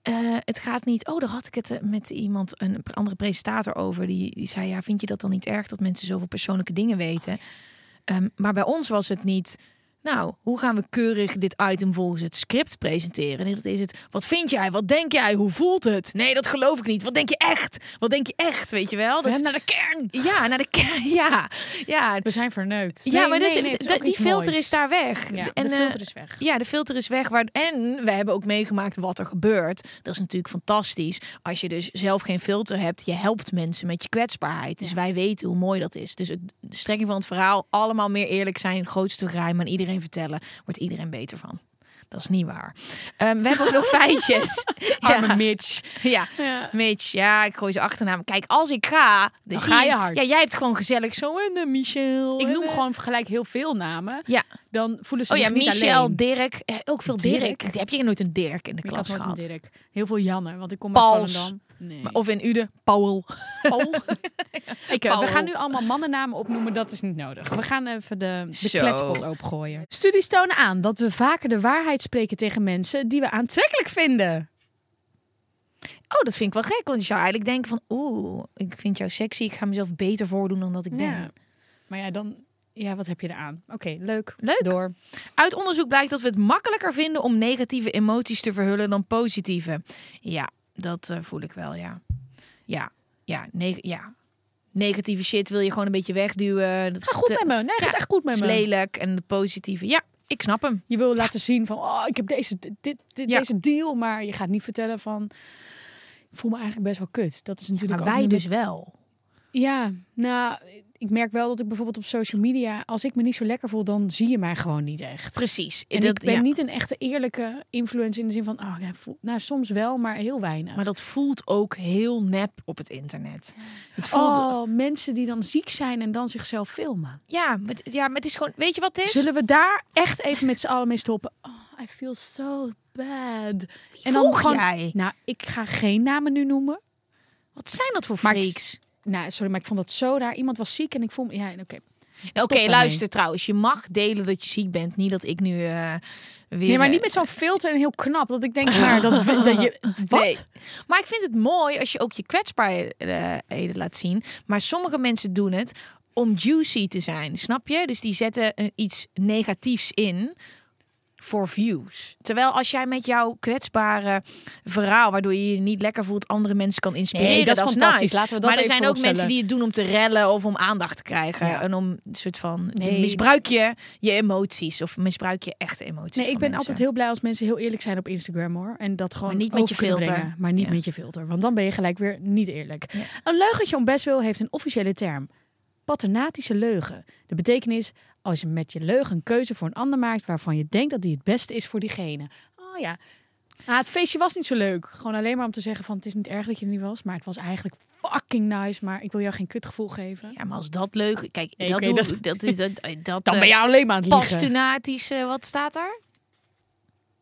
Speaker 5: eh, het gaat niet. Oh, daar had ik het eh, met iemand, een andere presentator over. Die, die zei: Ja, vind je dat dan niet erg dat mensen zoveel persoonlijke dingen weten? Ehm, maar bij ons was het niet. Nou, hoe gaan we keurig dit item volgens het script presenteren? Nee, dat is het. Wat vind jij? Wat denk jij? Hoe voelt het? Nee, dat geloof ik niet. Wat denk je echt? Wat denk je echt? Weet je wel?
Speaker 4: We
Speaker 5: Dat,
Speaker 4: naar de kern.
Speaker 5: ja, naar de kern. Ja, ja.
Speaker 4: We zijn verneukt.
Speaker 5: ja,
Speaker 4: Nee,
Speaker 5: maar
Speaker 4: nee,
Speaker 5: dus, dat- die filter
Speaker 4: moois.
Speaker 5: is daar weg.
Speaker 4: Ja,
Speaker 5: en,
Speaker 4: de
Speaker 5: eh,
Speaker 4: filter is weg.
Speaker 5: Ja, de filter is weg. Waar, en we hebben ook meegemaakt wat er gebeurt. Dat is natuurlijk fantastisch. Als je dus zelf geen filter hebt, je helpt mensen met je kwetsbaarheid. Dus wij weten hoe mooi dat is. Dus het, de strekking van het verhaal, allemaal meer eerlijk zijn, grootste geheim aan iedereen vertellen, wordt iedereen beter van. Dat is niet waar. Ehm, we hebben ook nog feitjes.
Speaker 4: Arme
Speaker 5: ja,
Speaker 4: Mitch.
Speaker 5: ja.
Speaker 4: Ja.
Speaker 5: Mitch, ja, ik gooi ze achternaam. Kijk, als ik ga, dan,
Speaker 4: Dan ga je hard.
Speaker 5: Ja, jij hebt gewoon gezellig zo en eh, Michel.
Speaker 4: Ik noem gewoon gelijk heel veel namen.
Speaker 5: Ja.
Speaker 4: Dan voelen ze
Speaker 5: Oh ja,
Speaker 4: niet
Speaker 5: Michel,
Speaker 4: alleen.
Speaker 5: Dirk. Eh, ook veel Dirk.
Speaker 4: Dirk?
Speaker 5: Heb je nooit een Dirk in de
Speaker 4: Ik
Speaker 5: klas gehad?
Speaker 4: Dirk. Heel veel Janne, want ik kom uit Volendam. Nee.
Speaker 5: Maar- Of in Uden, Paul.
Speaker 4: Paul. ik, eh,
Speaker 5: Paul.
Speaker 4: We gaan nu allemaal mannennamen opnoemen, dat is niet nodig. We gaan even de, de
Speaker 5: Zo.
Speaker 4: kletspot opengooien. Studies tonen aan dat we vaker de waarheid spreken tegen mensen die we aantrekkelijk vinden.
Speaker 5: Oh, dat vind ik wel gek. Want je zou eigenlijk denken van... Oeh, ik vind jou sexy. Ik ga mezelf beter voordoen dan dat ik ben.
Speaker 4: Ja. Maar ja, dan... Ja, wat heb je eraan? Oké, leuk.
Speaker 5: Leuk.
Speaker 4: Door.
Speaker 5: Uit onderzoek blijkt dat we het makkelijker vinden om negatieve emoties te verhullen dan positieve. Ja, dat eh, voel ik wel, ja. Ja, ja, neg- ja. Negatieve shit wil je gewoon een beetje wegduwen. Dat
Speaker 4: Gaat
Speaker 5: is
Speaker 4: goed
Speaker 5: te-
Speaker 4: met me. Nee, gaat
Speaker 5: Ja,
Speaker 4: echt goed met me.
Speaker 5: lelijk. En de positieve, ja, ik snap hem.
Speaker 4: Je wil laten zien van, oh, ik heb deze, dit, dit,
Speaker 5: Ja.
Speaker 4: deze deal. Maar je gaat niet vertellen van, ik voel me eigenlijk best wel kut. Dat is natuurlijk
Speaker 5: Maar
Speaker 4: ook
Speaker 5: wij dus
Speaker 4: met-
Speaker 5: wel.
Speaker 4: Ja, nou, ik merk wel dat ik bijvoorbeeld op social media, als ik me niet zo lekker voel, dan zie je mij gewoon niet echt.
Speaker 5: Precies.
Speaker 4: En
Speaker 5: Dat-
Speaker 4: ik ben
Speaker 5: ja.
Speaker 4: niet een echte eerlijke influencer in de zin van, oh, ja, voel, nou soms wel, maar heel weinig.
Speaker 5: Maar dat voelt ook heel nep op het internet. Het voelt,
Speaker 4: Oh, mensen die dan ziek zijn en dan zichzelf filmen.
Speaker 5: ja, met, ja, maar het is gewoon, weet je wat het is?
Speaker 4: Zullen we daar echt even met z'n allen mee stoppen? Oh, I feel so bad. En
Speaker 5: volg
Speaker 4: gewoon,
Speaker 5: jij?
Speaker 4: Nou, ik ga geen namen nu noemen.
Speaker 5: Wat zijn dat voor freaks?
Speaker 4: Nou, sorry, maar ik vond dat zo raar. Iemand was ziek en ik voel me... Ja, oké.
Speaker 5: Oké, luister trouwens. Je mag delen dat je ziek bent. Niet dat ik nu eh, weer...
Speaker 4: Nee, maar niet
Speaker 5: eh,
Speaker 4: met zo'n filter en heel knap. Dat ik denk, maar dat, dat je... Wat?
Speaker 5: Nee. Maar ik vind het mooi als je ook je kwetsbaarheden laat zien. Maar sommige mensen doen het om juicy te zijn. Snap je? Dus die zetten eh, iets negatiefs in voor views. Terwijl als jij met jouw kwetsbare verhaal, waardoor je je niet lekker voelt, andere mensen kan inspireren,
Speaker 4: Nee, dat is fantastisch.
Speaker 5: nice.
Speaker 4: Laten we dat
Speaker 5: maar er zijn ook mensen die het doen om te rellen of om aandacht te krijgen.
Speaker 4: Ja.
Speaker 5: En om een soort van
Speaker 4: Nee.
Speaker 5: misbruik je je emoties of misbruik je echte emoties.
Speaker 4: Nee, ik ben
Speaker 5: mensen.
Speaker 4: altijd heel blij als mensen heel eerlijk zijn op Instagram hoor. En dat gewoon
Speaker 5: Maar niet met je filter.
Speaker 4: brengen. maar niet
Speaker 5: Ja.
Speaker 4: met je filter. Want dan ben je gelijk weer niet eerlijk.
Speaker 5: Ja.
Speaker 4: Een leugentje om best wil heeft een officiële term. Paternatische leugen. De betekenis als je met je leugen een keuze voor een ander maakt waarvan je denkt dat die het beste is voor diegene. Oh ja. Nou, het feestje was niet zo leuk. Gewoon alleen maar om te zeggen van het is niet erg dat je er niet was. Maar het was eigenlijk fucking nice. Maar ik wil jou geen kutgevoel geven.
Speaker 5: Ja, maar als dat leuk... Kijk,
Speaker 4: Nee,
Speaker 5: dat, doe-
Speaker 4: dat-
Speaker 5: dat, is... Dat, dat,
Speaker 4: Dan
Speaker 5: eh,
Speaker 4: ben je alleen maar aan het liegen.
Speaker 5: Pastunatisch, eh, wat staat er?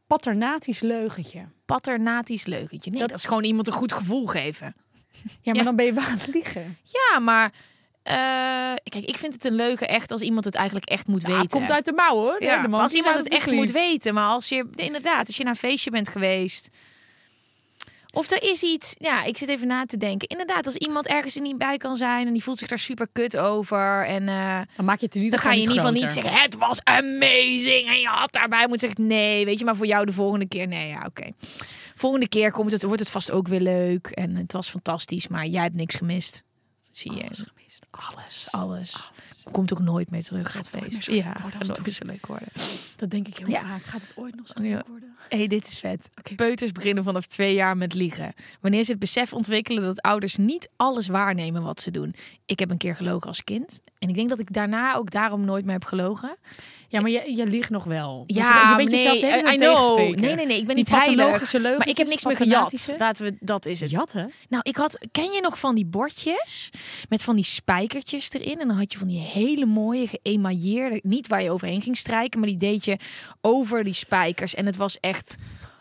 Speaker 4: Paternatisch leugentje.
Speaker 5: Paternatisch leugentje. Nee,
Speaker 4: Dat-
Speaker 5: dat... is gewoon iemand een goed gevoel geven.
Speaker 4: Ja, maar
Speaker 5: Ja.
Speaker 4: dan ben je wel aan het liegen.
Speaker 5: Ja, maar... eh, kijk, ik vind het een leugen echt als iemand het eigenlijk echt moet
Speaker 4: Ja,
Speaker 5: weten.
Speaker 4: het komt uit de mouw hoor.
Speaker 5: Ja,
Speaker 4: de
Speaker 5: maar als iemand het echt moet weten. Maar als je, inderdaad, als je naar een feestje bent geweest... Of er is iets, ja, ik zit even na te denken. Inderdaad, als iemand ergens er niet bij kan zijn en die voelt zich daar super kut over. En eh,
Speaker 4: Dan maak je het in ieder
Speaker 5: Dan ga je in ieder geval niet zeggen, het was amazing en je had daarbij moeten zeggen, nee, weet je, maar voor jou de volgende keer, nee, ja, oké. Volgende keer komt het, wordt het vast ook weer leuk en het was fantastisch, maar jij hebt niks gemist. Zie je?
Speaker 4: Alles gemist.
Speaker 5: Alles, alles. Komt ook nooit meer terug, het
Speaker 4: nooit meer
Speaker 5: feest. Ja, gaat nooit meer zo leuk worden.
Speaker 4: Dat denk ik heel
Speaker 5: Ja.
Speaker 4: vaak. Gaat het ooit nog zo leuk worden?
Speaker 5: Hé, hey, dit is vet.
Speaker 4: Oké.
Speaker 5: Peuters beginnen vanaf twee jaar met liegen. Wanneer ze het besef ontwikkelen dat ouders niet alles waarnemen wat ze doen. Ik heb een keer gelogen als kind. En ik denk dat ik daarna ook daarom nooit meer heb gelogen.
Speaker 4: Ja, maar je, je liegt nog wel. Want
Speaker 5: Ja,
Speaker 4: je, je bent
Speaker 5: nee,
Speaker 4: jezelf de hele tijd.
Speaker 5: Nee, nee, nee, ik ben niet heilig.
Speaker 4: pathologische leugen.
Speaker 5: Maar ik heb niks meer gejat. Laten we, dat is het.
Speaker 4: Jatten?
Speaker 5: Nou, ik had, ken je nog van die bordjes met van die spijkertjes erin? En dan had je van die hele mooie geëmailleerde, niet waar je overheen ging strijken, maar die deed je over die spijkers. En het was echt,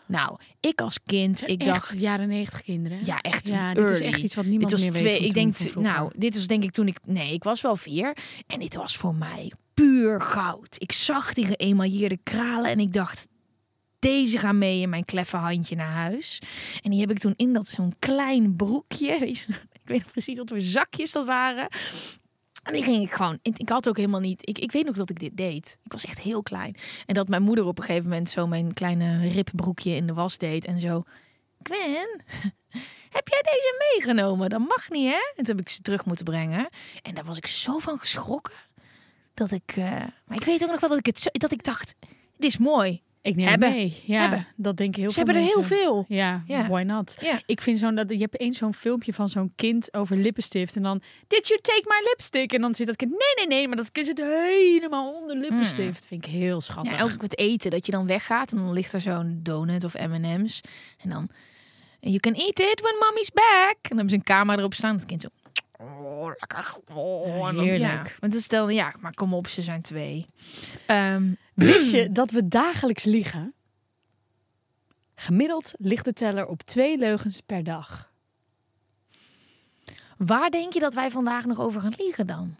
Speaker 5: nou, ik als kind, ik dacht,
Speaker 4: Echt jaren negentig kinderen.
Speaker 5: ja, echt
Speaker 4: Ja, dit is echt iets wat
Speaker 5: Dit
Speaker 4: niemand
Speaker 5: was
Speaker 4: meer weet.
Speaker 5: twee, ik denk, nou, dit was denk ik toen ik, nee, ik was wel vier. En dit was voor mij puur goud. Ik zag die geëmailleerde kralen en ik dacht, deze gaan mee in mijn kleffe handje naar huis. En die heb ik toen in dat zo'n klein broekje. Ik weet precies wat voor zakjes dat waren. En die ging ik gewoon. Ik had ook helemaal niet. Ik, ik weet nog dat ik dit deed. Ik was echt heel klein. En dat mijn moeder op een gegeven moment zo mijn kleine rippebroekje in de was deed. En zo. Gwen, heb jij deze meegenomen? Dat mag niet, hè? En toen heb ik ze terug moeten brengen. En daar was ik zo van geschrokken. Dat ik. eh, maar ik weet ook nog wel dat ik het zo, dat ik dacht. Dit is mooi.
Speaker 4: Ik neem
Speaker 5: Hebben.
Speaker 4: mee. Ja,
Speaker 5: Hebben.
Speaker 4: dat denken heel
Speaker 5: Ze
Speaker 4: veel
Speaker 5: hebben er heel veel.
Speaker 4: Ja,
Speaker 5: Ja.
Speaker 4: why not?
Speaker 5: Ja.
Speaker 4: Ik vind zo'n dat je hebt eens zo'n filmpje van zo'n kind over lippenstift en dan Did you take my lipstick? En dan zit dat kind nee nee nee, maar dat kind zit helemaal onder lippenstift. Vind ik heel schattig.
Speaker 5: Ja, ook het eten, dat je dan weggaat en dan ligt er zo'n donut of M&M's. En dan, you can eat it when mommy's back. En dan hebben ze een camera erop staan. Het kind zo, oh, lekker. Oh,
Speaker 4: Ja,
Speaker 5: en dan-
Speaker 4: heerlijk.
Speaker 5: Ja, want dan stel ja, maar kom op, ze zijn twee. Ehm,
Speaker 4: Wist je dat we dagelijks liegen? Gemiddeld ligt de teller op twee leugens per dag.
Speaker 5: waar denk je dat wij vandaag nog over gaan liegen dan?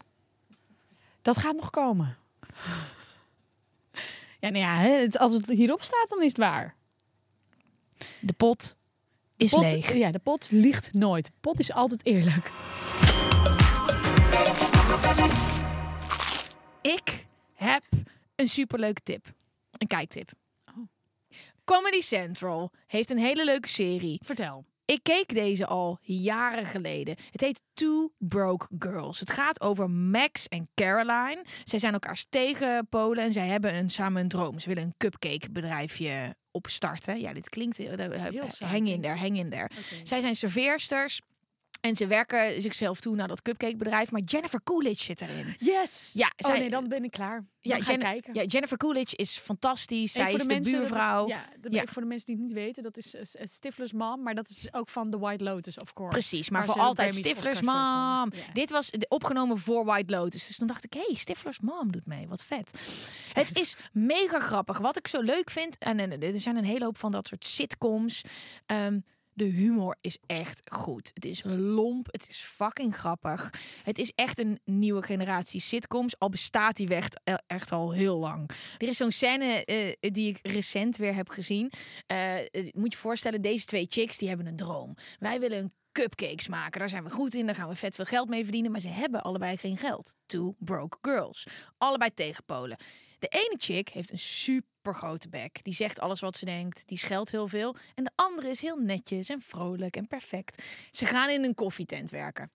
Speaker 4: Dat gaat nog komen. Ja, nou ja, als het hierop staat, dan is het waar.
Speaker 5: De pot is
Speaker 4: Pot,
Speaker 5: leeg.
Speaker 4: Ja, de pot liegt nooit. Pot is altijd eerlijk.
Speaker 5: Ik heb een superleuke tip. Een kijktip.
Speaker 4: Oh.
Speaker 5: Comedy Central heeft een hele leuke serie.
Speaker 4: Vertel.
Speaker 5: Ik keek deze al jaren geleden. Het heet Two Broke Girls. Het gaat over Max en Caroline. Zij zijn elkaars tegenpolen en zij hebben een, samen een droom. Ze willen een cupcake bedrijfje opstarten. Ja, dit klinkt heel...
Speaker 4: Saai
Speaker 5: hang in there, hang in there. Zij zijn serveersters en ze werken zichzelf toe naar dat cupcake bedrijf. Maar Jennifer Coolidge zit erin.
Speaker 4: Yes.
Speaker 5: Ja,
Speaker 4: oh
Speaker 5: zij-
Speaker 4: nee, dan ben ik klaar.
Speaker 5: Ja, Jen-
Speaker 4: kijken.
Speaker 5: ja, Jennifer Coolidge is fantastisch. Zij is de buurvrouw.
Speaker 4: ja, de-
Speaker 5: Ja.
Speaker 4: voor de mensen die het niet weten, dat is uh, Stifler's mom, maar dat is ook van The White Lotus, of course.
Speaker 5: Precies, maar voor altijd Stifler's mom.
Speaker 4: Ja.
Speaker 5: Dit was opgenomen voor White Lotus. Dus toen dacht ik, hé, hey, Stifler's mom doet mee. Wat vet. Het is mega grappig. Wat ik zo leuk vind, en, en er zijn een hele hoop van dat soort sitcoms. Ehm, de humor is echt goed. Het is lomp. Het is fucking grappig. Het is echt een nieuwe generatie sitcoms. Al bestaat die echt, echt al heel lang. Er is zo'n scène eh, die ik recent weer heb gezien. Eh, eh, moet je voorstellen, deze twee chicks die hebben een droom. Wij willen een cupcakes maken. Daar zijn we goed in. Daar gaan we vet veel geld mee verdienen. Maar ze hebben allebei geen geld. Two broke girls. Allebei tegenpolen. De ene chick heeft een super grote bek. Die zegt alles wat ze denkt. Die scheldt heel veel. En de andere is heel netjes en vrolijk en perfect. Ze gaan in een koffietent werken.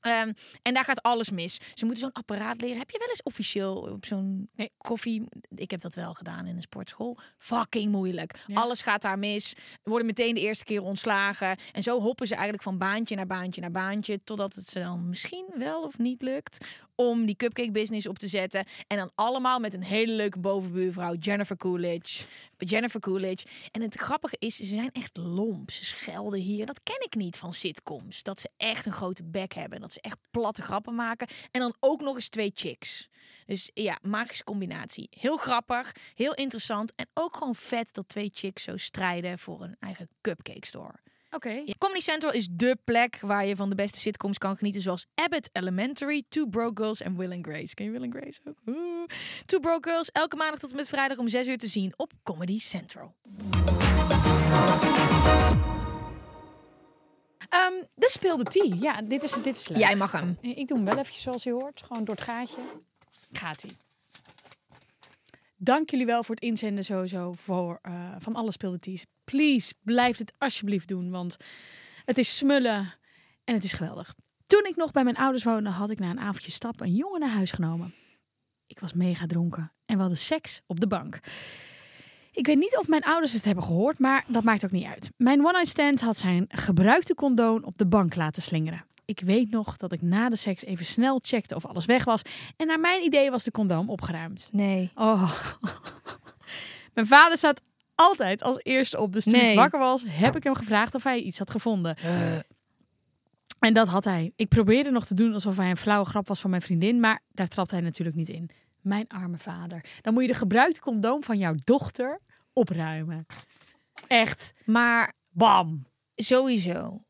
Speaker 5: Ehm, en daar gaat alles mis. Ze moeten zo'n apparaat leren. Heb je wel eens officieel op zo'n
Speaker 4: Nee.
Speaker 5: koffie... Ik heb dat wel gedaan in een sportschool. Fucking moeilijk.
Speaker 4: Ja.
Speaker 5: Alles gaat daar mis. Worden meteen de eerste keer ontslagen. En zo hoppen ze eigenlijk van baantje naar baantje naar baantje. Totdat het ze dan misschien wel of niet lukt om die cupcake business op te zetten. En dan allemaal met een hele leuke bovenbuurvrouw, Jennifer Coolidge. Jennifer Coolidge. En het grappige is, ze zijn echt lomp. Ze schelden hier. Dat ken ik niet van sitcoms. Dat ze echt een grote bek hebben. Dat ze echt platte grappen maken. En dan ook nog eens twee chicks. Dus ja, magische combinatie. Heel grappig, heel interessant. En ook gewoon vet dat twee chicks zo strijden voor een eigen cupcake store.
Speaker 4: Oké.
Speaker 5: Comedy Central is dé plek waar je van de beste sitcoms kan genieten. Zoals Abbott Elementary, Two Broke Girls en Will and Grace. Ken je Will and Grace ook? Oeh. Two Broke Girls, elke maandag tot en met vrijdag om 6 uur te zien op Comedy Central.
Speaker 4: Ehm, de speelde tea. Ja, dit is, dit is leuk.
Speaker 5: Jij mag hem.
Speaker 4: Ik doe hem wel eventjes zoals je hoort. Gewoon door het gaatje. Gaat hij. Dank jullie wel voor het inzenden sowieso voor, eh, van alle speelde teas. Please, blijf dit alsjeblieft doen. Want het is smullen en het is geweldig. Toen ik nog bij mijn ouders woonde, had ik na een avondje stappen een jongen naar huis genomen. Ik was mega dronken en we hadden seks op de bank. Ik weet niet of mijn ouders het hebben gehoord, maar dat maakt ook niet uit. Mijn one-night stand had zijn gebruikte condoom op de bank laten slingeren. Ik weet nog dat ik na de seks even snel checkte of alles weg was. En naar mijn idee was de condoom opgeruimd.
Speaker 5: Nee.
Speaker 4: Oh. Mijn vader staat altijd als eerste op. Dus toen
Speaker 5: Nee.
Speaker 4: ik wakker was, heb ik hem gevraagd of hij iets had gevonden. En dat had hij. Ik probeerde nog te doen alsof hij een flauwe grap was van mijn vriendin. Maar daar trapte hij natuurlijk niet in. Mijn arme vader. Dan moet je de gebruikte condoom van jouw dochter opruimen. Echt.
Speaker 5: Maar
Speaker 4: Bam.
Speaker 5: sowieso,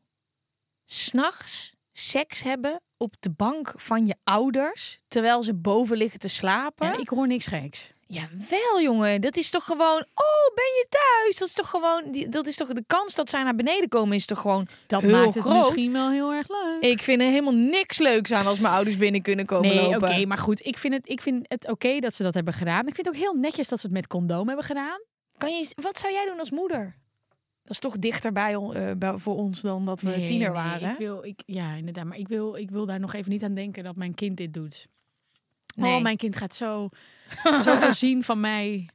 Speaker 5: s'nachts seks hebben op de bank van je ouders terwijl ze boven liggen te slapen?
Speaker 4: Ja, ik hoor niks geks.
Speaker 5: Jawel, jongen. Dat is toch gewoon. Oh, ben je thuis? Dat is toch gewoon. die- Dat is toch de kans dat zij naar beneden komen is toch gewoon
Speaker 4: Dat
Speaker 5: heel
Speaker 4: maakt het
Speaker 5: groot.
Speaker 4: misschien wel heel erg leuk.
Speaker 5: Ik vind er helemaal niks leuks aan als mijn ouders binnen kunnen komen
Speaker 4: Nee, oké, maar goed. Ik vind het, ik vind het oké dat ze dat hebben gedaan. Ik vind het ook heel netjes dat ze het met condoom hebben gedaan.
Speaker 5: Kan je, wat zou jij doen als moeder? Dat is toch dichter bij, eh, bij- voor ons dan dat we
Speaker 4: Nee,
Speaker 5: tiener
Speaker 4: nee,
Speaker 5: waren.
Speaker 4: Ik wil, ik, ja, inderdaad. Maar ik wil, ik wil daar nog even niet aan denken dat mijn kind dit doet.
Speaker 5: Nee.
Speaker 4: Oh, mijn kind gaat zo, zoveel zien van mij.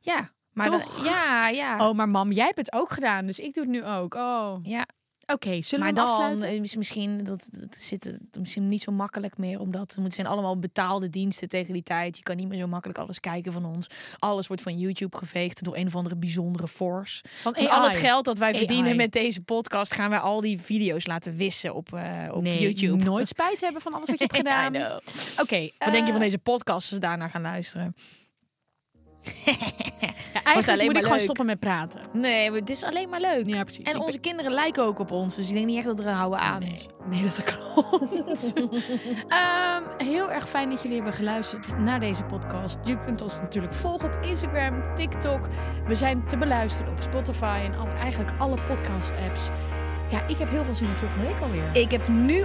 Speaker 5: Ja, maar ja, ja.
Speaker 4: Oh, maar mam, jij hebt het ook gedaan. Dus ik doe het nu ook. Oh,
Speaker 5: ja.
Speaker 4: Oké. zullen
Speaker 5: Maar
Speaker 4: we
Speaker 5: dan
Speaker 4: afsluiten?
Speaker 5: is misschien dat, dat zit het misschien niet zo makkelijk meer, omdat het zijn allemaal betaalde diensten tegen die tijd. Je kan niet meer zo makkelijk alles kijken van ons. Alles wordt van YouTube geveegd door een of andere bijzondere force.
Speaker 4: Van
Speaker 5: Van al het geld dat wij
Speaker 4: AI.
Speaker 5: verdienen met deze podcast, gaan wij al die video's laten wissen op, eh, op
Speaker 4: nee,
Speaker 5: YouTube.
Speaker 4: nooit spijt hebben van alles wat je hebt gedaan. Oké.
Speaker 5: Wat denk je van
Speaker 4: eh,
Speaker 5: deze podcast als ze daarna gaan luisteren?
Speaker 4: Ja, eigenlijk
Speaker 5: alleen
Speaker 4: moet
Speaker 5: maar
Speaker 4: ik gewoon stoppen met praten.
Speaker 5: Nee, maar het is alleen maar leuk.
Speaker 4: Ja, precies.
Speaker 5: En
Speaker 4: Ik
Speaker 5: onze kinderen lijken ook op ons, dus ik denk niet echt dat er een houden aan is.
Speaker 4: Nee, dat klopt. Ehm, heel erg fijn dat jullie hebben geluisterd naar deze podcast. Je kunt ons natuurlijk volgen op Instagram, TikTok. We zijn te beluisteren op Spotify en al, eigenlijk alle podcast-apps. Ja, ik heb heel veel zin in volgende week alweer.
Speaker 5: Ik heb nu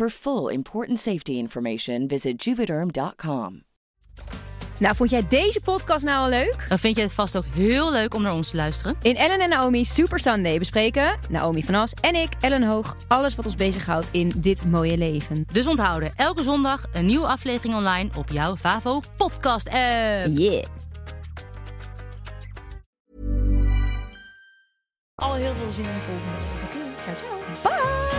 Speaker 2: For full important safety information, visit juvederm.com.
Speaker 3: Nou, vond jij deze podcast nou al leuk?
Speaker 7: Dan vind je het vast ook heel leuk om naar ons te luisteren.
Speaker 3: In Ellen en Naomi Super Sunday bespreken Naomi van As en ik, Ellen Hoog, alles wat ons bezighoudt in dit mooie leven.
Speaker 7: Dus onthouden, elke zondag een nieuwe aflevering online op jouw Favo podcast app.
Speaker 3: Yeah.
Speaker 5: al heel veel zin in volgende week.
Speaker 4: Ciao, ciao.
Speaker 3: Bye!